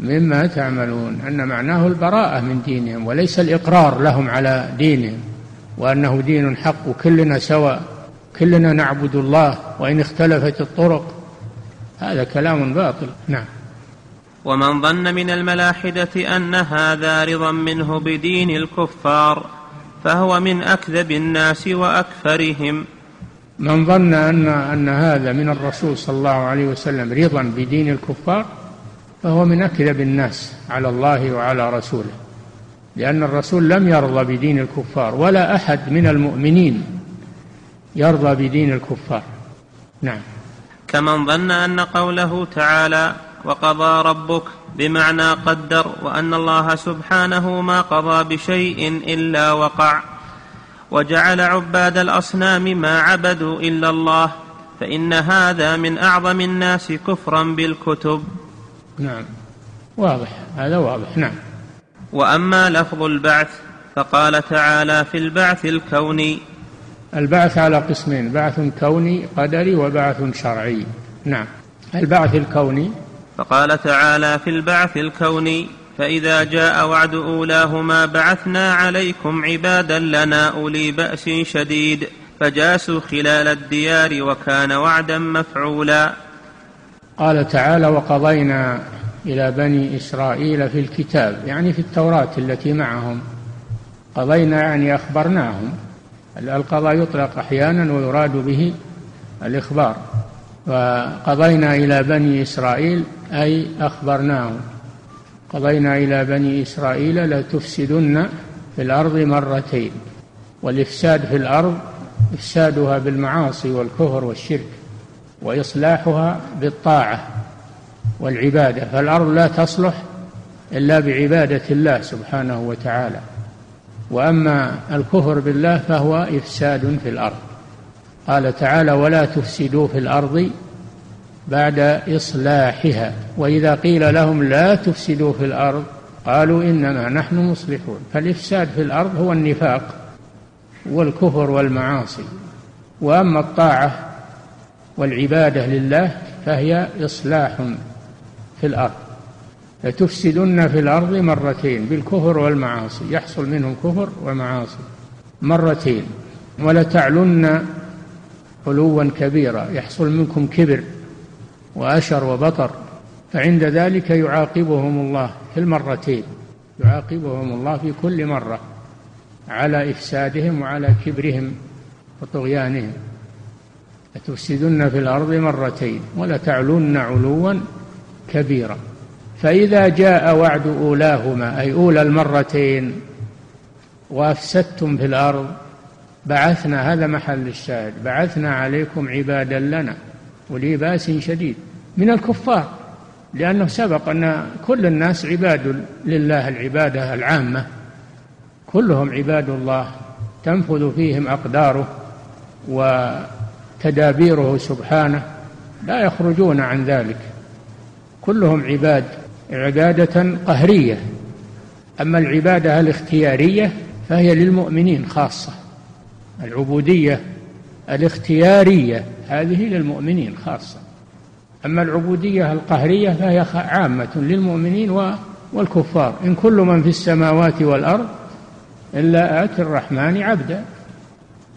مما تعملون. أن معناه البراءة من دينهم وليس الإقرار لهم على دينهم وأنه دين حق كلنا سواء كلنا نعبد الله وإن اختلفت الطرق. هذا كلام باطل. نعم. ومن ظن من الملاحدة أن هذا رضا منه بدين الكفار فهو من أكذب الناس وأكثرهم. من ظن أن أن هذا من الرسول صلى الله عليه وسلم رضا بدين الكفار فهو من أكذب الناس على الله وعلى رسوله لأن الرسول لم يرضى بدين الكفار ولا أحد من المؤمنين يرضى بدين الكفار. نعم. كمن ظن أن قوله تعالى وقضى ربك بمعنى قدر وأن الله سبحانه ما قضى بشيء إلا وقع وجعل عباد الأصنام ما عبدوا إلا الله فإن هذا من أعظم الناس كفرا بالكتب. نعم. واضح. هذا واضح. نعم. وأما لفظ البعث فقال تعالى في البعث الكوني. البعث على قسمين بعث كوني قدري وبعث شرعي. نعم. البعث الكوني فقال تعالى في البعث الكوني فإذا جاء وعد أولاهما بعثنا عليكم عبادا لنا أولي بأس شديد فجاسوا خلال الديار وكان وعدا مفعولا. قال تعالى وقضينا إلى بني إسرائيل في الكتاب يعني في التوراة التي معهم. قضينا يعني أخبرناهم القضاء يطلق أحيانا ويراد به الإخبار. وقضينا إلى بني إسرائيل أي أخبرناهم. قضينا إلى بني إسرائيل لتفسدن في الأرض مرتين والإفساد في الأرض إفسادها بالمعاصي والكفر والشرك وإصلاحها بالطاعة والعبادة فالأرض لا تصلح إلا بعبادة الله سبحانه وتعالى وأما الكفر بالله فهو إفساد في الأرض. قال تعالى ولا تفسدوا في الأرض بعد إصلاحها. وإذا قيل لهم لا تفسدوا في الأرض قالوا إنما نحن مصلحون. فالإفساد في الأرض هو النفاق والكفر والمعاصي. وأما الطاعة والعبادة لله فهي إصلاح في الأرض. لتفسدن في الأرض مرتين بالكفر والمعاصي. يحصل منهم كفر ومعاصي مرتين. ولتعلن علوا كبيرا يحصل منكم كبر وأشر وبطر فعند ذلك يعاقبهم الله في المرتين يعاقبهم الله في كل مرة على إفسادهم وعلى كبرهم وطغيانهم. لتفسدن في الأرض مرتين ولتعلن علوا كبيرا. فإذا جاء وعد أولاهما أي أولى المرتين وأفسدتم في الأرض بعثنا هذا محل الشاهد بعثنا عليكم عبادا لنا ولي بأس شديد. من الكفار لأنه سبق أن كل الناس عباد لله العبادة العامة. كلهم عباد الله تنفذ فيهم أقداره وتدابيره سبحانه لا يخرجون عن ذلك. كلهم عباد عبادة قهرية. أما العبادة الاختيارية فهي للمؤمنين خاصة. العبودية الاختيارية هذه للمؤمنين خاصة. أما العبودية القهرية فهي عامة للمؤمنين والكفار. إن كل من في السماوات والأرض إلا آتي الرحمن عبدا.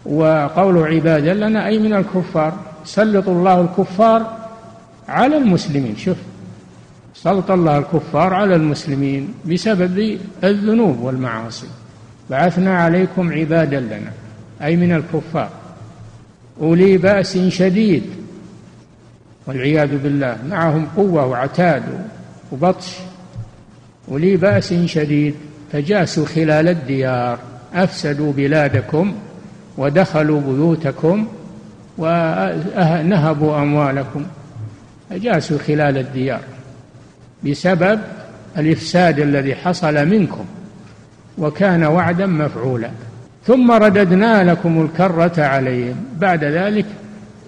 وقول عبادا لنا أي من الكفار؟ سلط الله الكفار على المسلمين. شوف سلط الله الكفار على المسلمين بسبب الذنوب والمعاصي. بعثنا عليكم عبادا لنا. أي من الكفار. أولي بأس شديد والعياذ بالله معهم قوة وعتاد وبطش. أولي بأس شديد فجاسوا خلال الديار أفسدوا بلادكم ودخلوا بيوتكم ونهبوا أموالكم. فجاسوا خلال الديار بسبب الإفساد الذي حصل منكم وكان وعدا مفعولا. ثم رددنا لكم الكرة عليهم. بعد ذلك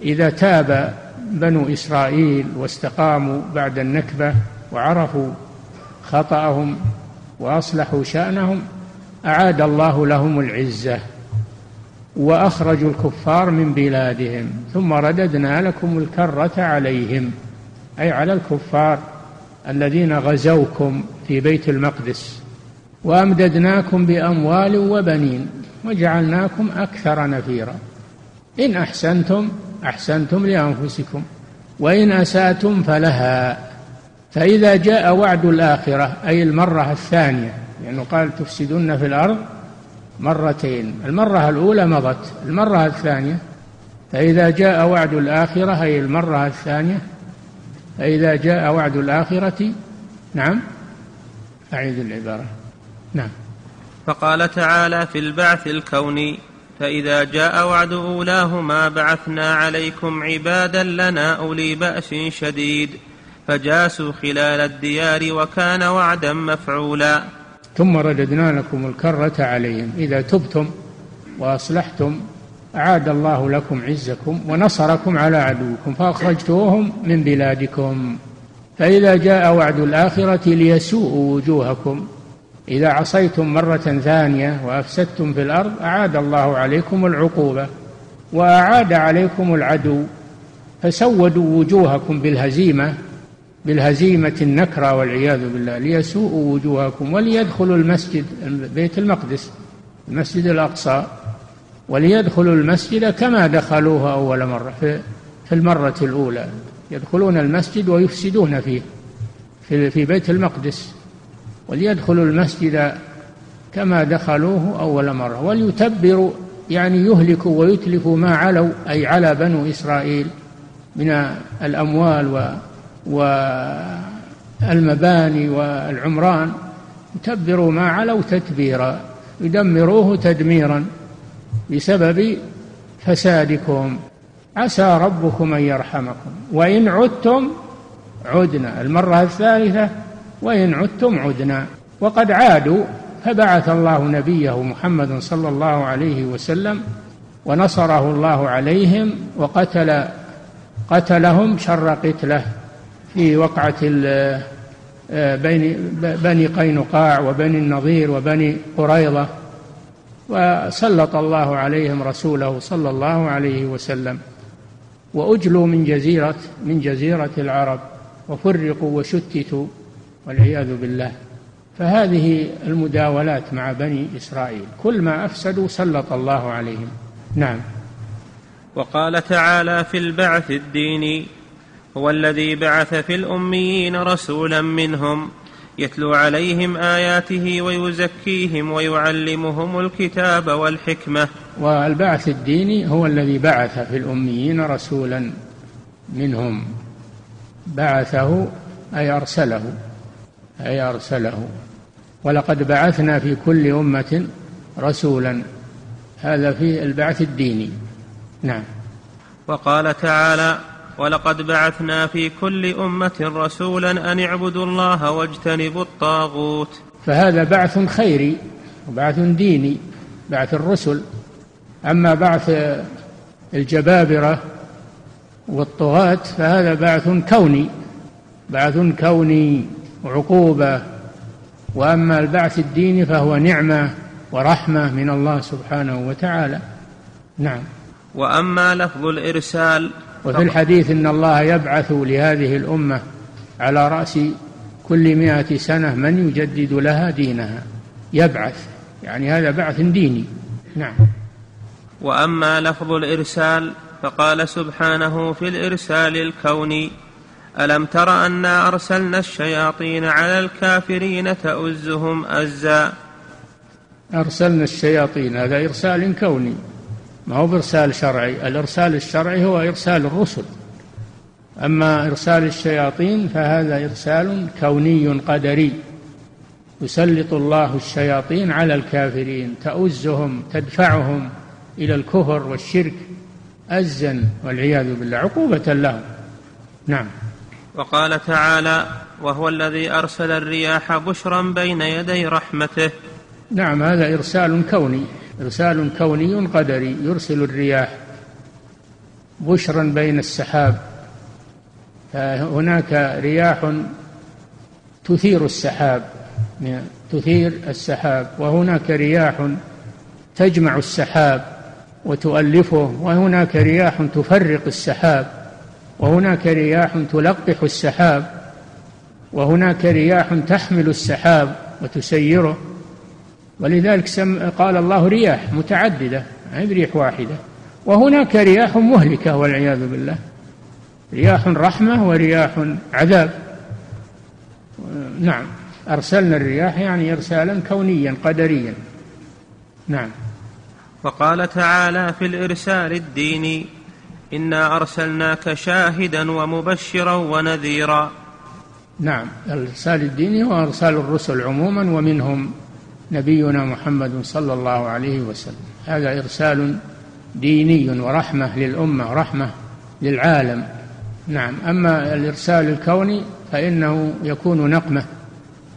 إذا تاب بنو إسرائيل واستقاموا بعد النكبة وعرفوا خطأهم وأصلحوا شأنهم أعاد الله لهم العزة وأخرجوا الكفار من بلادهم. ثم رددنا لكم الكرة عليهم أي على الكفار الذين غزوكم في بيت المقدس وأمددناكم بأموال وبنين. وجعلناكم أكثر نفيرا. إن أحسنتم أحسنتم لأنفسكم وإن أسأتم فلها. فإذا جاء وعد الآخرة أي المرة الثانية لأنه يعني قال تفسدن في الأرض مرتين. المرة الأولى مضت المرة الثانية فإذا جاء وعد الآخرة أي المرة الثانية فإذا جاء وعد الآخرة نعم أعيد العبارة. نعم. فقال تعالى في البعث الكوني فإذا جاء وعد أولاهما بعثنا عليكم عبادا لنا أولي بأس شديد فجاسوا خلال الديار وكان وعدا مفعولا. ثم رددنا لكم الكرة عليهم إذا تبتم وأصلحتم أعاد الله لكم عزكم ونصركم على عدوكم فأخرجتوهم من بلادكم. فإذا جاء وعد الآخرة ليسوءوا وجوهكم. إذا عصيتم مرة ثانية وأفسدتم في الأرض أعاد الله عليكم العقوبة وأعاد عليكم العدو. فسودوا وجوهكم بالهزيمة بالهزيمة النكرة والعياذ بالله ليسوءوا وجوهكم وليدخلوا المسجد بيت المقدس المسجد الأقصى وليدخلوا المسجد كما دخلوه أول مرة في, المرة الأولى. يدخلون المسجد ويفسدون فيه في, في بيت المقدس. وليدخلوا المسجد كما دخلوه أول مرة وليتبروا يعني يهلكوا ويتلفوا ما علوا أي على بنو إسرائيل من الأموال والمباني والعمران. يتبروا ما علوا تتبيرا يدمروه تدميرا بسبب فسادكم. عسى ربكم أن يرحمكم وإن عدتم عدنا. المرة الثالثة وإن عدتم عدنا. وقد عادوا فبعث الله نبيه محمد صلى الله عليه وسلم ونصره الله عليهم وقتل قتلهم شر قتلة في وقعة آه، بني قينقاع وبني النضير وبني قريظة. وسلط الله عليهم رسوله صلى الله عليه وسلم. وأجلوا من جزيرة من جزيرة العرب وفرقوا وشتتوا. والعياذ بالله. فهذه المداولات مع بني إسرائيل كل ما أفسدوا سلط الله عليهم. نعم. وقال تعالى في البعث الديني هو الذي بعث في الأميين رسولا منهم يتلو عليهم آياته ويزكيهم ويعلمهم الكتاب والحكمة. والبعث الديني هو الذي بعث في الأميين رسولا منهم. بعثه أي أرسله. أي أرسله. ولقد بعثنا في كل أمة رسولا. هذا في البعث الديني. نعم. وقال تعالى ولقد بعثنا في كل أمة رسولا أن اعبدوا الله واجتنبوا الطاغوت. فهذا بعث خيري وبعث ديني بعث الرسل. أما بعث الجبابرة والطغاة فهذا بعث كوني بعث كوني. عقوبة وأما البعث الديني فهو نعمة ورحمة من الله سبحانه وتعالى. نعم. وأما لفظ الإرسال وفي الحديث إن الله يبعث لهذه الأمة على رأس كل مائة سنة من يجدد لها دينها. يبعث يعني هذا بعث ديني. نعم. وأما لفظ الإرسال فقال سبحانه في الإرسال الكوني. ألم تر أنا أرسلنا الشياطين على الكافرين تؤزهم أزا؟ أرسلنا الشياطين هذا إرسال كوني. ما هو بإرسال شرعي الإرسال الشرعي هو إرسال الرسل. أما إرسال الشياطين فهذا إرسال كوني قدري. يسلط الله الشياطين على الكافرين تؤزهم تدفعهم إلى الكفر والشرك أزا والعياذ بالله عقوبة لهم. نعم. وقال تعالى وهو الذي أرسل الرياح بشرا بين يدي رحمته. نعم هذا إرسال كوني إرسال كوني قدري يرسل الرياح بشرا بين السحاب. هناك رياح تثير السحاب تثير السحاب وهناك رياح تجمع السحاب وتؤلفه وهناك رياح تفرق السحاب. وهناك رياح تلقح السحاب وهناك رياح تحمل السحاب وتسيره. ولذلك قال الله رياح متعددة ما ريح واحدة. وهناك رياح مهلكة والعياذ بالله. رياح رحمة ورياح عذاب. نعم. أرسلنا الرياح يعني إرسالا كونيا قدريا. نعم. وقال تعالى في الإرسال الديني إنا أرسلناك شاهدا ومبشرا ونذيرا. نعم الإرسال الديني هو إرسال الرسل عموما ومنهم نبينا محمد صلى الله عليه وسلم. هذا إرسال ديني ورحمة للأمة ورحمة للعالم. نعم أما الإرسال الكوني فإنه يكون نقمة.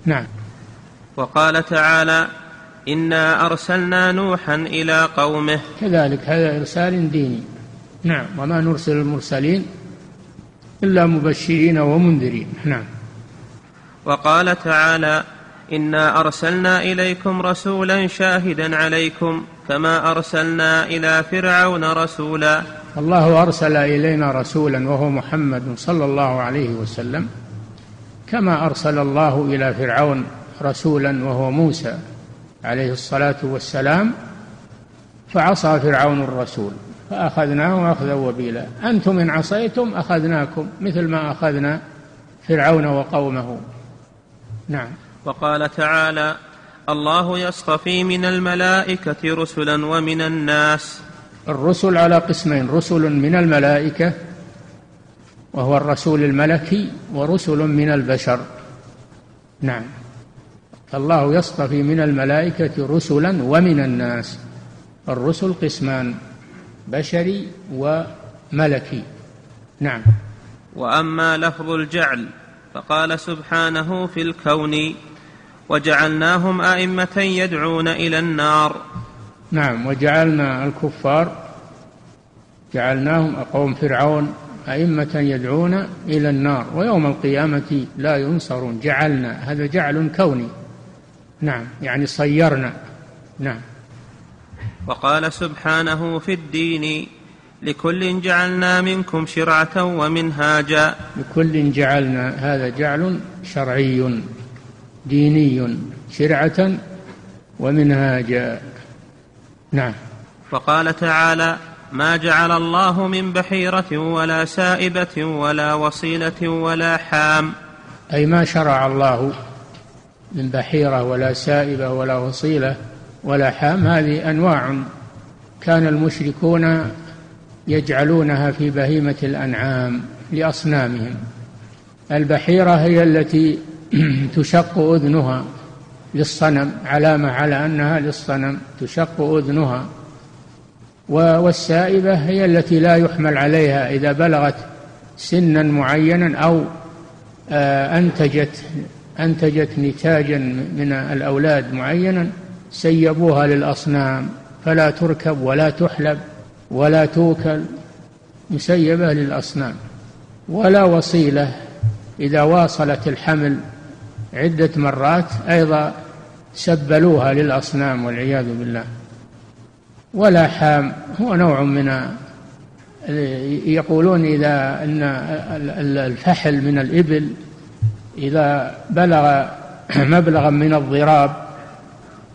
نعم. وقال تعالى إنا أرسلنا نوحا إلى قومه. كذلك هذا إرسال ديني. نعم. وما نرسل المرسلين إلا مبشرين ومنذرين. نعم. وقال تعالى إنا أرسلنا إليكم رسولا شاهدا عليكم كما أرسلنا إلى فرعون رسولا. الله أرسل إلينا رسولا وهو محمد صلى الله عليه وسلم كما أرسل الله إلى فرعون رسولا وهو موسى عليه الصلاة والسلام فعصى فرعون الرسول. فأخذناه أخذا وبيلا. أنتم إن عصيتم أخذناكم مثل ما أخذنا فرعون وقومه. نعم. وقال تعالى الله يصطفي من الملائكة رسلا ومن الناس. الرسل على قسمين رسل من الملائكة وهو الرسول الملكي ورسل من البشر. نعم. الله يصطفي من الملائكة رسلا ومن الناس. الرسل قسمان. بشري وملكي. نعم. وأما لفظ الجعل فقال سبحانه في الكون وجعلناهم أئمة يدعون إلى النار. نعم. وجعلنا الكفار جعلناهم قوم فرعون أئمة يدعون إلى النار. ويوم القيامة لا ينصرون. جعلنا هذا جعل كوني. نعم. يعني صيرنا. نعم. وقال سبحانه في الدين لكل جعلنا منكم شرعة ومنهاجا. لكل جعلنا هذا جعل شرعي ديني شرعة ومنهاجا. نعم. وقال تعالى ما جعل الله من بحيرة ولا سائبة ولا وصيلة ولا حام أي ما شرع الله من بحيرة ولا سائبة ولا وصيلة ولا حام هذه أنواع كان المشركون يجعلونها في بهيمة الأنعام لأصنامهم. البحيرة هي التي [clears throat] تشق أذنها للصنم علامة على أنها للصنم تشق أذنها. والسائبة هي التي لا يحمل عليها إذا بلغت سنا معينا أو آه، أنتجت أنتجت نتاجا من الأولاد معينا. سيبوها للأصنام فلا تركب ولا تحلب ولا توكل مسيبة للأصنام. ولا وصيلة إذا واصلت الحمل عدة مرات أيضا سبلوها للأصنام والعياذ بالله. ولا حام هو نوع من يقولون إذا أن الفحل من الإبل إذا بلغ مبلغا من الضراب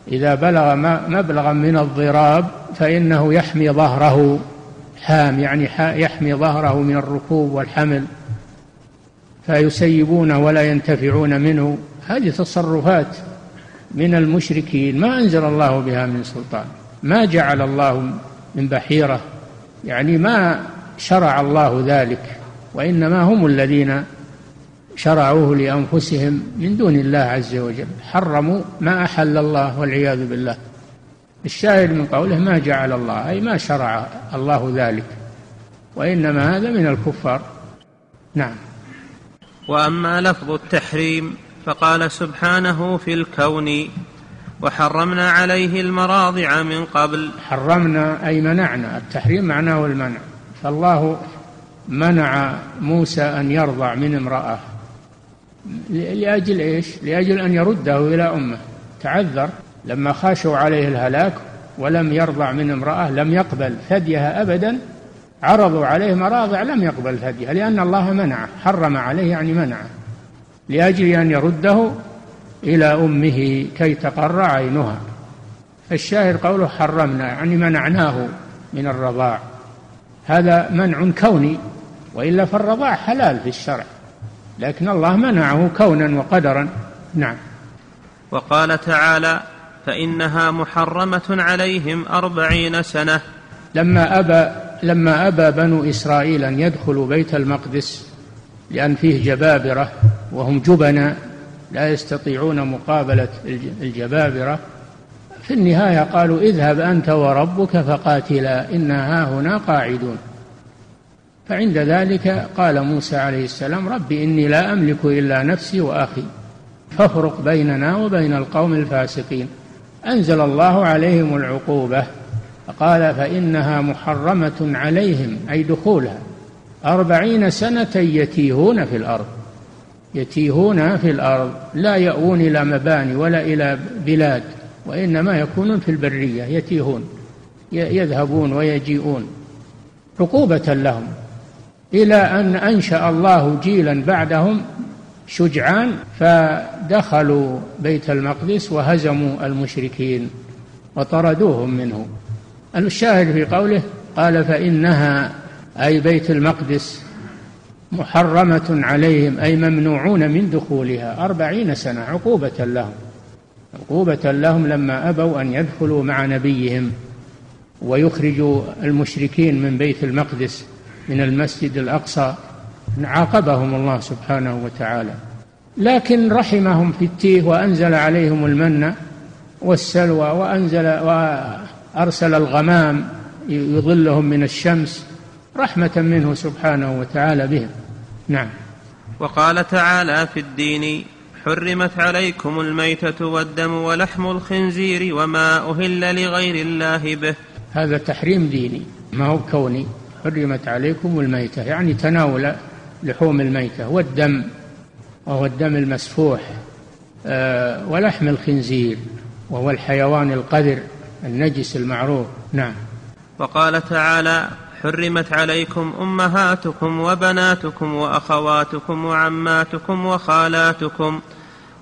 إذا بلغ مبلغا من الضراب فإنه يحمي ظهره حام يعني يحمي ظهره من الركوب والحمل فيسيبونه ولا ينتفعون منه. هذه تصرفات من المشركين. ما أنزل الله بها من سلطان. ما جعل الله من بحيرة. يعني ما شرع الله ذلك. وإنما هم الذين شرعوه لأنفسهم من دون الله عز وجل. حرموا ما أحل الله والعياذ بالله. الشاهد من قوله ما جعل الله أي ما شرع الله ذلك. وإنما هذا من الكفار. نعم. وأما لفظ التحريم فقال سبحانه في الكون وحرمنا عليه المراضع من قبل. حرمنا أي منعنا. التحريم معناه المنع. فالله منع موسى أن يرضع من امرأة. لأجل إيش؟ لأجل أن يرده إلى أمه. تعذر. لما خاشوا عليه الهلاك ولم يرضع من امرأة لم يقبل ثديها أبدا. عرضوا عليه مراضع لم يقبل ثديها لأن الله منعه حرم عليه يعني منعه. لأجل أن يرده إلى أمه كي تقر عينها. فالشاهد قوله حرمنا يعني منعناه من الرضاع. هذا منع كوني وإلا فالرضاع حلال في الشرع. لكن الله منعه كونا وقدرا. نعم. وقال تعالى فإنها محرمة عليهم أربعين سنة. لما أبى لما أبى بنو إسرائيل أن يدخلوا بيت المقدس لأن فيه جبابرة وهم جبنا لا يستطيعون مقابلة الجبابرة في النهاية قالوا اذهب أنت وربك فقاتلا إنا هنا قاعدون. فعند ذلك قال موسى عليه السلام رب إني لا أملك إلا نفسي وأخي فافرق بيننا وبين القوم الفاسقين. أنزل الله عليهم العقوبة فقال فإنها محرمة عليهم أي دخولها. أربعين سنة يتيهون في الأرض. يتيهون في الأرض لا يأوون إلى مباني ولا إلى بلاد وإنما يكونون في البرية يتيهون يذهبون ويجيئون. عقوبة لهم. إلى أن أنشأ الله جيلا بعدهم شجعان فدخلوا بيت المقدس وهزموا المشركين وطردوهم منه. الشاهد في قوله قال فإنها أي بيت المقدس محرمة عليهم أي ممنوعون من دخولها. أربعين سنة عقوبة لهم. عقوبة لهم لما أبوا أن يدخلوا مع نبيهم ويخرجوا المشركين من بيت المقدس. من المسجد الأقصى عاقبهم الله سبحانه وتعالى. لكن رحمهم في التيه وأنزل عليهم المن والسلوى وأنزل وأرسل الغمام يظلهم من الشمس رحمة منه سبحانه وتعالى بهم. نعم. وقال تعالى في الدين حرمت عليكم الميتة والدم ولحم الخنزير وما أهل لغير الله به. هذا تحريم ديني ما هو كوني. حرمت عليكم الميتة يعني تناول لحوم الميتة والدم وهو الدم المسفوح آه، ولحم الخنزير وهو الحيوان القذر النجس المعروف. نعم. وقال تعالى حرمت عليكم أمهاتكم وبناتكم وأخواتكم وعماتكم وخالاتكم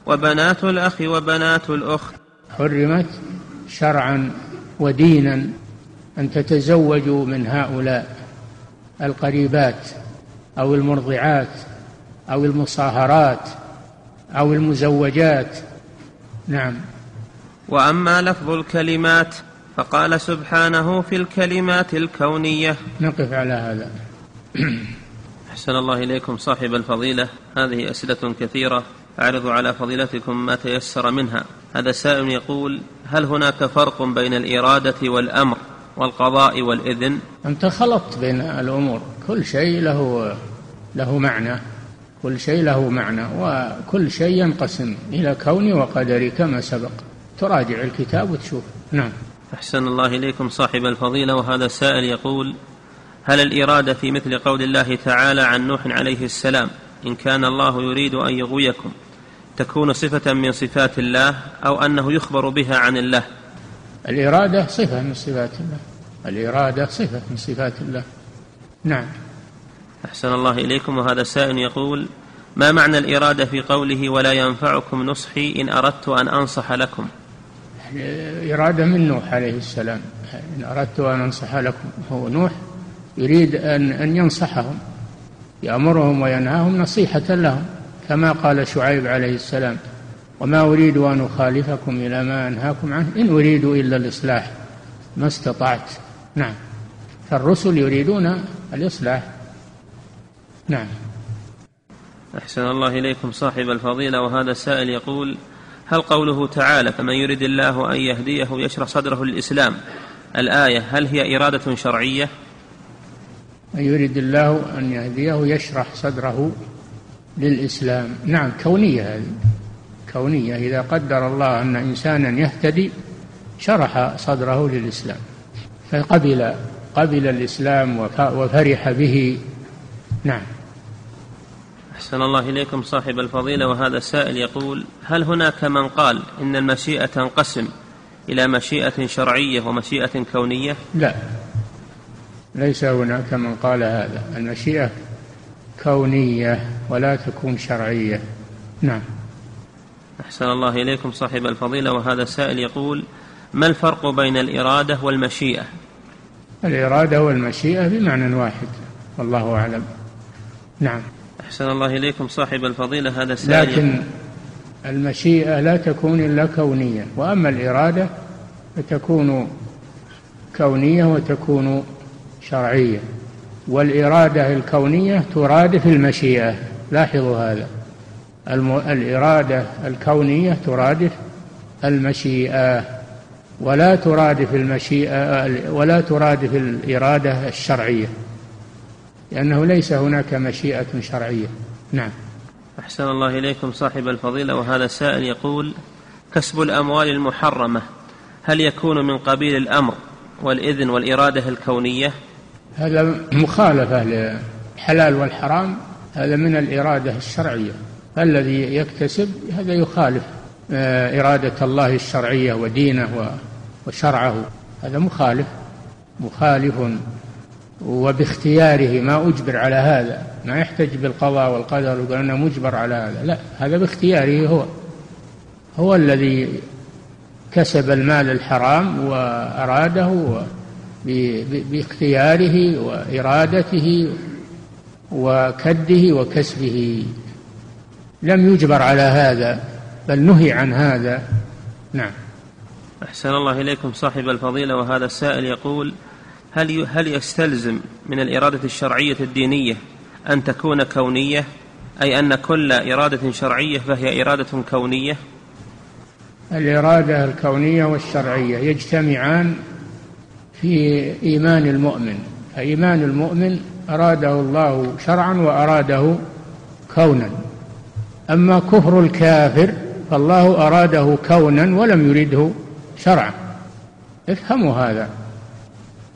وبنات الأخ وبنات الأخت. حرمت شرعا ودينا أن تتزوجوا من هؤلاء. القريبات أو المرضعات أو المصاهرات أو المزوجات. نعم. وأما لفظ الكلمات فقال سبحانه في الكلمات الكونية. نقف على هذا. أحسن الله إليكم صاحب الفضيلة. هذه أسئلة كثيرة. أعرض على فضيلتكم ما تيسر منها. هذا سائل يقول هل هناك فرق بين الإرادة والأمر؟ والقضاء والإذن. أنت خلطت بين الأمور. كل شيء له له معنى. كل شيء له معنى وكل شيء ينقسم إلى كوني وقدري كما سبق. تراجع الكتاب وتشوف. نعم. أحسن الله إليكم صاحب الفضيلة وهذا السائل يقول هل الإرادة في مثل قول الله تعالى عن نوح عليه السلام إن كان الله يريد أن يغويكم تكون صفة من صفات الله أو أنه يخبر بها عن الله؟ الإرادة صفة من صفات الله. الإرادة صفة من صفات الله. نعم. أحسن الله إليكم وهذا السائل يقول ما معنى الإرادة في قوله ولا ينفعكم نصحي إن أردت أن أنصح لكم إرادة من نوح عليه السلام. إن أردت أن أنصح لكم هو نوح يريد أن أن ينصحهم يأمرهم وينهاهم نصيحة لهم كما قال شعيب عليه السلام وما أريد أن أخالفكم إلى ما أنهاكم عنه إن أريد إلا الإصلاح ما استطعت. نعم. فالرسل يريدون الإصلاح. نعم. أحسن الله إليكم صاحب الفضيلة وهذا السائل يقول هل قوله تعالى فمن يريد الله أن يهديه يشرح صدره للإسلام الآية هل هي إرادة شرعية؟ من يريد الله أن يهديه يشرح صدره للإسلام. نعم كونية هذه. كونية إذا قدر الله أن إنسانا يهتدي شرح صدره للإسلام. فقبل قبل الإسلام وفرح به. نعم. أحسن الله إليكم صاحب الفضيلة وهذا السائل يقول هل هناك من قال إن المشيئة تنقسم إلى مشيئة شرعية ومشيئة كونية؟ لا. ليس هناك من قال هذا. المشيئة كونية ولا تكون شرعية. نعم. أحسن الله إليكم صاحب الفضيلة وهذا السائل يقول ما الفرق بين الإرادة والمشيئة؟ الإرادة والمشيئة بمعنى واحد والله أعلم. نعم. أحسن الله إليكم صاحب الفضيلة هذا السائل لكن المشيئة لا تكون إلا كونية وأما الإرادة فتكون كونية وتكون شرعية والإرادة الكونية ترادف المشيئة. لاحظوا هذا. الإرادة الكونية ترادف المشيئة. ولا ترادف المشيئة ولا ترادف الإرادة الشرعية لأنه ليس هناك مشيئة شرعية. نعم. أحسن الله إليكم صاحب الفضيلة وهذا السائل يقول كسب الأموال المحرمة هل يكون من قبيل الأمر والإذن والإرادة الكونية؟ هذا مخالفة للحلال والحرام هذا من الإرادة الشرعية. الذي يكتسب هذا يخالف آه، إرادة الله الشرعية ودينه وشرعه. هذا مخالف مخالف وباختياره ما أجبر على هذا. ما يحتج بالقضاء والقدر ويقول أنا مجبر على هذا. لا هذا باختياره هو. هو الذي كسب المال الحرام وأراده باختياره وإرادته وكده وكسبه. لم يجبر على هذا بل نهي عن هذا. نعم. أحسن الله إليكم صاحب الفضيلة وهذا السائل يقول هل هل يستلزم من الإرادة الشرعية الدينية أن تكون كونية؟ أي أن كل إرادة شرعية فهي إرادة كونية؟ الإرادة الكونية والشرعية يجتمعان في إيمان المؤمن فإيمان المؤمن أراده الله شرعا وأراده كونا. أما كفر الكافر فالله أراده كونا ولم يرده شرعا افهموا هذا.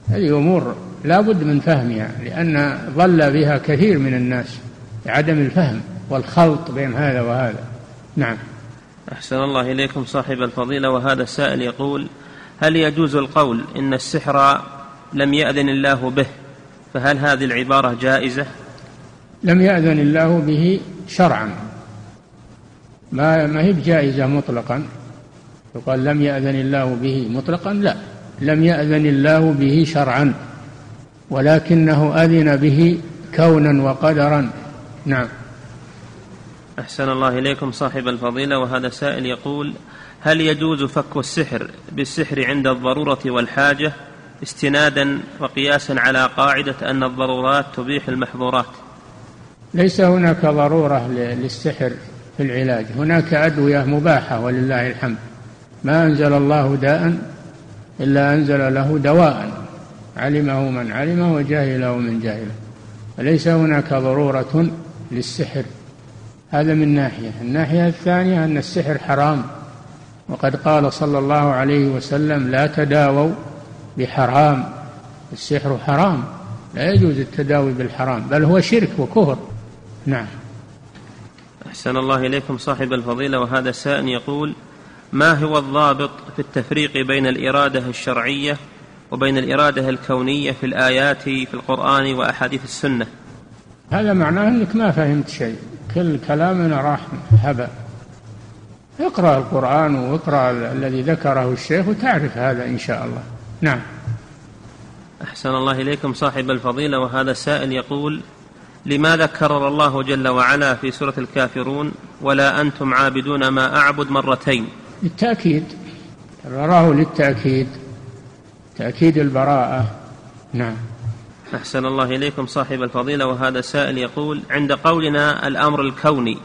هذه أمور لا بد من فهمها لأن ضل بها كثير من الناس لعدم الفهم والخلط بين هذا وهذا. نعم. أحسن الله إليكم صاحب الفضيلة وهذا السائل يقول هل يجوز القول إن السحر لم يأذن الله به؟ فهل هذه العبارة جائزة؟ لم يأذن الله به شرعا. ما ما هي بجائزة مطلقا؟ يقال لم يأذن الله به مطلقا؟ لا. لم يأذن الله به شرعا ولكنه أذن به كونا وقدرا. نعم. أحسن الله إليكم صاحب الفضيلة وهذا سائل يقول هل يجوز فك السحر بالسحر عند الضرورة والحاجة استنادا وقياسا على قاعدة أن الضرورات تبيح المحظورات؟ ليس هناك ضرورة للسحر في العلاج. هناك أدوية مباحة ولله الحمد. ما أنزل الله داء إلا أنزل له دواء علمه من علمه وجاهله من جاهله. فليس هناك ضرورة للسحر. هذا من ناحية. الناحية الثانية أن السحر حرام. وقد قال صلى الله عليه وسلم لا تداووا بحرام. السحر حرام. لا يجوز التداوي بالحرام بل هو شرك وكفر. نعم. أحسن الله إليكم صاحب الفضيلة وهذا سائل يقول ما هو الضابط في التفريق بين الإرادة الشرعية وبين الإرادة الكونية في الآيات في القرآن وأحاديث السنة؟ هذا معناه أنك ما فهمت شيء. كل كلامنا راح هبا اقرأ القرآن واقرأ الذي ذكره الشيخ وتعرف هذا إن شاء الله. نعم. أحسن الله إليكم صاحب الفضيلة وهذا سائل يقول لماذا كرر الله جل وعلا في سورة الكافرون ولا أنتم عابدون ما أعبد مرتين للتأكيد. كرره للتأكيد. تأكيد البراءة. نعم. أحسن الله إليكم صاحب الفضيلة وهذا سائل يقول عند قولنا الأمر الكوني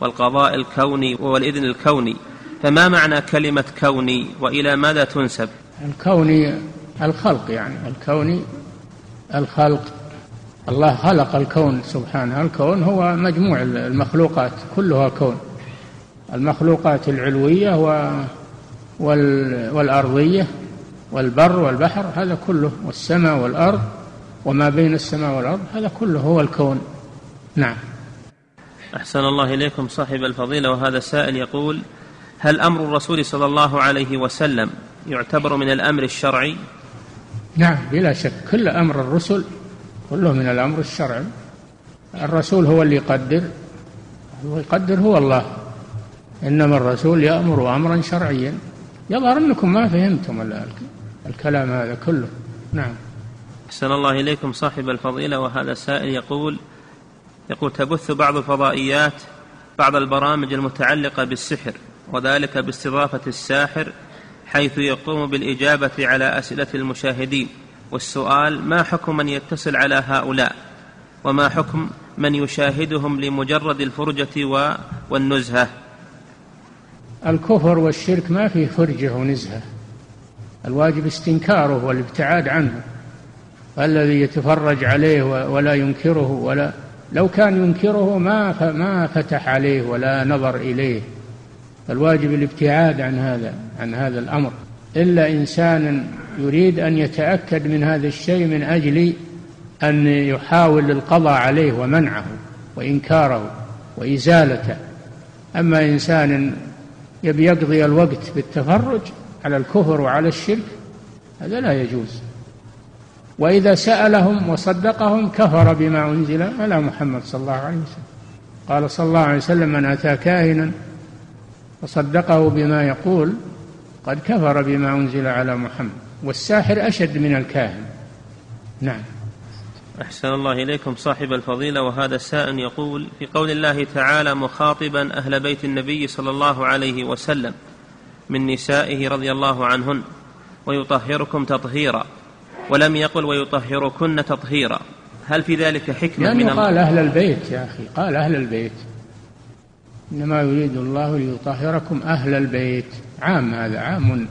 والقضاء الكوني والإذن الكوني فما معنى كلمة كوني وإلى ماذا تنسب؟ الكوني الخلق يعني الكوني الخلق. الله خلق الكون سبحانه. الكون هو مجموع المخلوقات كلها كون. المخلوقات العلوية والأرضية والبر والبحر هذا كله والسماء والأرض وما بين السماء والأرض هذا كله هو الكون. نعم. أحسن الله إليكم صاحب الفضيلة وهذا السائل يقول هل أمر الرسول صلى الله عليه وسلم يعتبر من الأمر الشرعي؟ نعم بلا شك. كل أمر الرسل كله من الأمر الشرعي. الرسول هو اللي يقدر هو يقدر هو الله. إنما الرسول يأمر أمرا شرعيا. يظهر أنكم ما فهمتم الكلام هذا كله. نعم. أحسن الله إليكم صاحب الفضيلة وهذا السائل يقول يقول تبث بعض الفضائيات بعض البرامج المتعلقة بالسحر وذلك باستضافة الساحر حيث يقوم بالإجابة على أسئلة المشاهدين. والسؤال ما حكم من يتصل على هؤلاء؟ وما حكم من يشاهدهم لمجرد الفرجة والنزهة؟ الكفر والشرك ما فيه فرجة ونزهة. الواجب استنكاره والابتعاد عنه. الذي يتفرج عليه ولا ينكره ولا لو كان ينكره ما ما فتح عليه ولا نظر إليه. الواجب الابتعاد عن هذا عن هذا الأمر. إلا انسان يريد أن يتأكد من هذا الشيء من أجل أن يحاول القضاء عليه ومنعه وإنكاره وإزالته. أما إنسان يبي يقضي الوقت بالتفرج على الكفر وعلى الشرك هذا لا يجوز. وإذا سألهم وصدقهم كفر بما أنزل على محمد صلى الله عليه وسلم. قال صلى الله عليه وسلم من أتى كاهنا وصدقه بما يقول قد كفر بما أنزل على محمد. والساحر أشد من الكاهن. نعم. أحسن الله إليكم صاحب الفضيلة وهذا السائل يقول في قول الله تعالى مخاطبا أهل بيت النبي صلى الله عليه وسلم من نسائه رضي الله عنهن ويطهركم تطهيرا ولم يقل ويطهركن تطهيرا. هل في ذلك حكمة من الله قال أهل البيت يا أخي قال أهل البيت. إنما يريد الله ليطهركم أهل البيت. عام هذا عام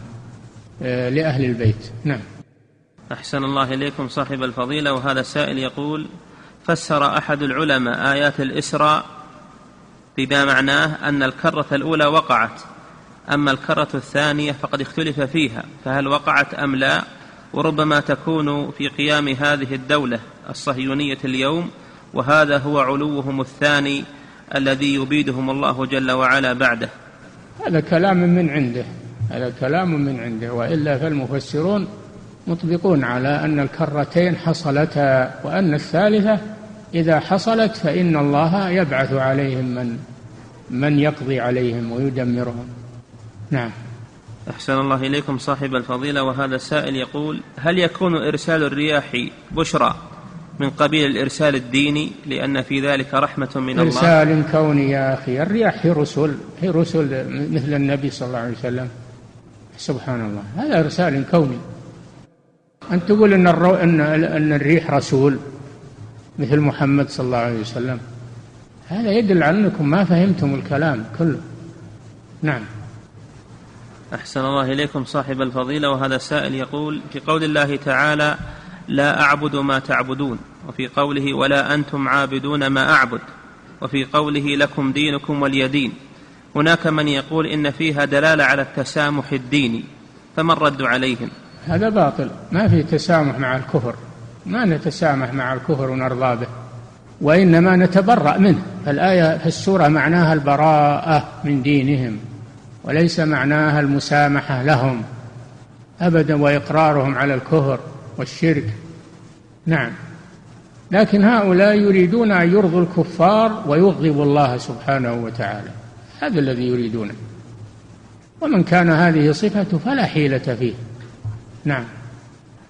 آه، لأهل البيت. نعم. أحسن الله إليكم صاحب الفضيلة وهذا سائل يقول فسر أحد العلماء آيات الإسراء بما معناه أن الكرة الأولى وقعت أما الكرة الثانية فقد اختلف فيها فهل وقعت أم لا؟ وربما تكون في قيام هذه الدولة الصهيونية اليوم وهذا هو علوهم الثاني الذي يبيدهم الله جل وعلا بعده. هذا كلام من عنده هذا كلام من عنده وإلا فالمفسرون مطبقون على أن الكرتين حصلتا وأن الثالثة إذا حصلت فإن الله يبعث عليهم من من يقضي عليهم ويدمرهم. نعم. أحسن الله إليكم صاحب الفضيلة وهذا السائل يقول هل يكون إرسال الرياح بشرى من قبيل الإرسال الديني لأن في ذلك رحمة من الله؟ إرسال كوني يا أخي الرياح هي رسل هي رسل مثل النبي صلى الله عليه وسلم. سبحان الله هذا إرسال كوني. أن تقول أن, الرو... أن... أن الريح رسول مثل محمد صلى الله عليه وسلم. هذا يدل على أنكم ما فهمتم الكلام كله. نعم. أحسن الله إليكم صاحب الفضيلة وهذا سائل يقول في قول الله تعالى لا أعبد ما تعبدون وفي قوله ولا أنتم عابدون ما أعبد وفي قوله لكم دينكم ولي دين هناك من يقول إن فيها دلالة على التسامح الديني فما الرد عليهم؟ هذا باطل. ما في تسامح مع الكفر. ما نتسامح مع الكفر ونرضى به. وإنما نتبرأ منه. الآية في السورة معناها البراءة من دينهم وليس معناها المسامحة لهم. أبدا وإقرارهم على الكفر والشرك. نعم. لكن هؤلاء يريدون أن يرضوا الكفار ويغضبوا الله سبحانه وتعالى. هذا الذي يريدونه. ومن كان هذه صفته فلا حيلة فيه. نعم.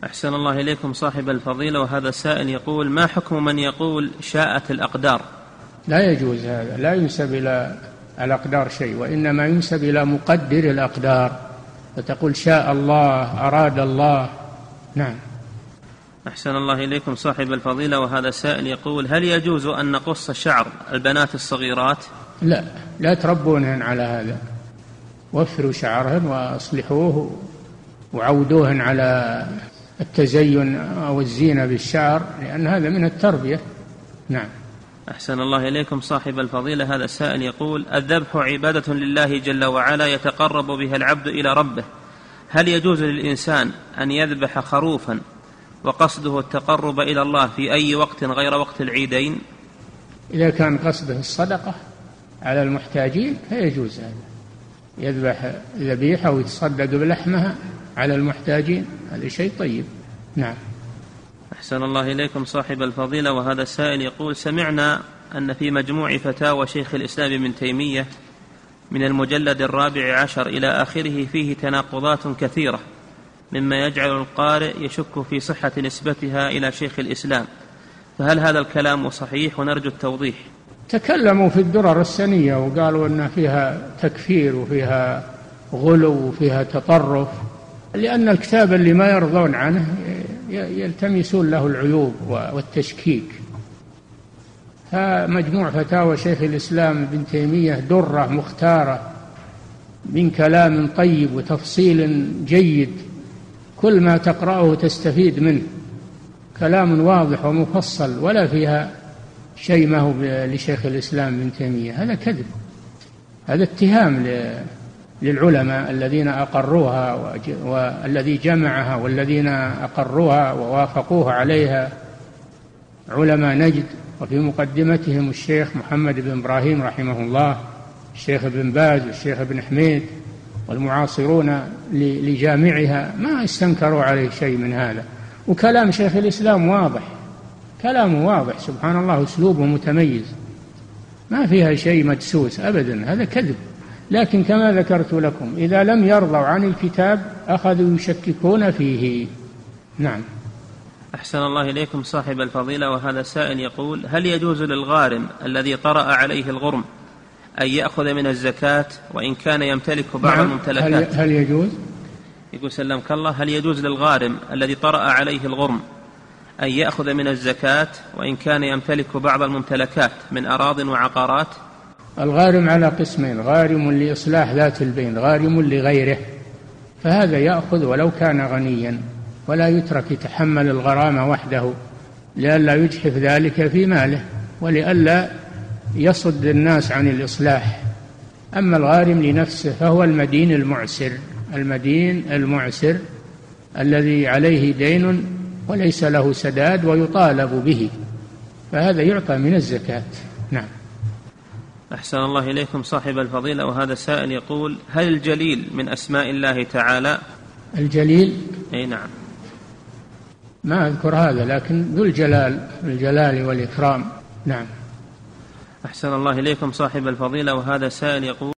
أحسن الله إليكم صاحب الفضيلة وهذا السائل يقول ما حكم من يقول شاءت الأقدار؟ لا يجوز هذا لا ينسب إلى الأقدار شيء وإنما ينسب إلى مقدر الأقدار فتقول شاء الله أراد الله. نعم. أحسن الله إليكم صاحب الفضيلة وهذا سائل يقول هل يجوز أن نقص شعر البنات الصغيرات؟ لا لا تربونهن على هذا. وفروا شعرهن وأصلحوه. وعودوهن على التزين أو الزينة بالشعر لأن هذا من التربية. نعم. أحسن الله إليكم صاحب الفضيلة. هذا السائل يقول الذبح عبادة لله جل وعلا يتقرب بها العبد إلى ربه. هل يجوز للإنسان أن يذبح خروفا وقصده التقرب إلى الله في أي وقت غير وقت العيدين؟ إذا كان قصده الصدقة على المحتاجين فيجوز هذا. يذبح ذبيحة ويتصدق بلحمها. على المحتاجين. هذا شيء طيب. نعم. أحسن الله إليكم صاحب الفضيلة وهذا السائل يقول سمعنا أن في مجموع فتاوى شيخ الإسلام ابن تيمية من المجلد الرابع عشر إلى آخره فيه تناقضات كثيرة مما يجعل القارئ يشك في صحة نسبتها إلى شيخ الإسلام. فهل هذا الكلام صحيح؟ ونرجو التوضيح. تكلموا في الدرر السنية وقالوا أن فيها تكفير وفيها غلو وفيها تطرف. لأن الكتاب اللي ما يرضون عنه يلتمسون له العيوب والتشكيك. فمجموع فتاوى شيخ الإسلام ابن تيمية درة مختارة من كلام طيب وتفصيل جيد. كل ما تقرأه تستفيد منه. كلام واضح ومفصل ولا فيها شيء ما هو لشيخ الإسلام ابن تيمية. هذا كذب. هذا اتهام للعلماء الذين أقروها والذي جمعها والذين أقروها ووافقوها عليها علماء نجد وفي مقدمتهم الشيخ محمد بن إبراهيم رحمه الله الشيخ ابن باز والشيخ ابن حميد والمعاصرون لجامعها ما استنكروا عليه شيء من هذا. وكلام شيخ الإسلام واضح كلامه واضح سبحان الله أسلوبه متميز. ما فيها شيء مدسوس أبدا هذا كذب. لكن كما ذكرت لكم إذا لم يرضوا عن الكتاب أخذوا يشككون فيه. نعم. أحسن الله إليكم صاحب الفضيلة وهذا سائل يقول هل يجوز للغارم الذي طرأ عليه الغرم أن يأخذ من الزكاة وإن كان يمتلك بعض نعم. الممتلكات؟ هل يجوز؟ يقول سلمك الله هل يجوز للغارم الذي طرأ عليه الغرم أن يأخذ من الزكاة وإن كان يمتلك بعض الممتلكات من أراض وعقارات؟ الغارم على قسمين غارم لإصلاح ذات البين غارم لغيره. فهذا يأخذ ولو كان غنيا ولا يترك يتحمل الغرامة وحده لئلا يجحف ذلك في ماله ولئلا يصد الناس عن الإصلاح. أما الغارم لنفسه فهو المدين المعسر المدين المعسر الذي عليه دين وليس له سداد ويطالب به. فهذا يعطى من الزكاة. نعم. أحسن الله إليكم صاحب الفضيلة وهذا سائل يقول هل الجليل من أسماء الله تعالى؟ الجليل؟ أي نعم. ما أذكر هذا لكن ذو الجلال الجلال والإكرام. نعم. أحسن الله إليكم صاحب الفضيلة وهذا سائل يقول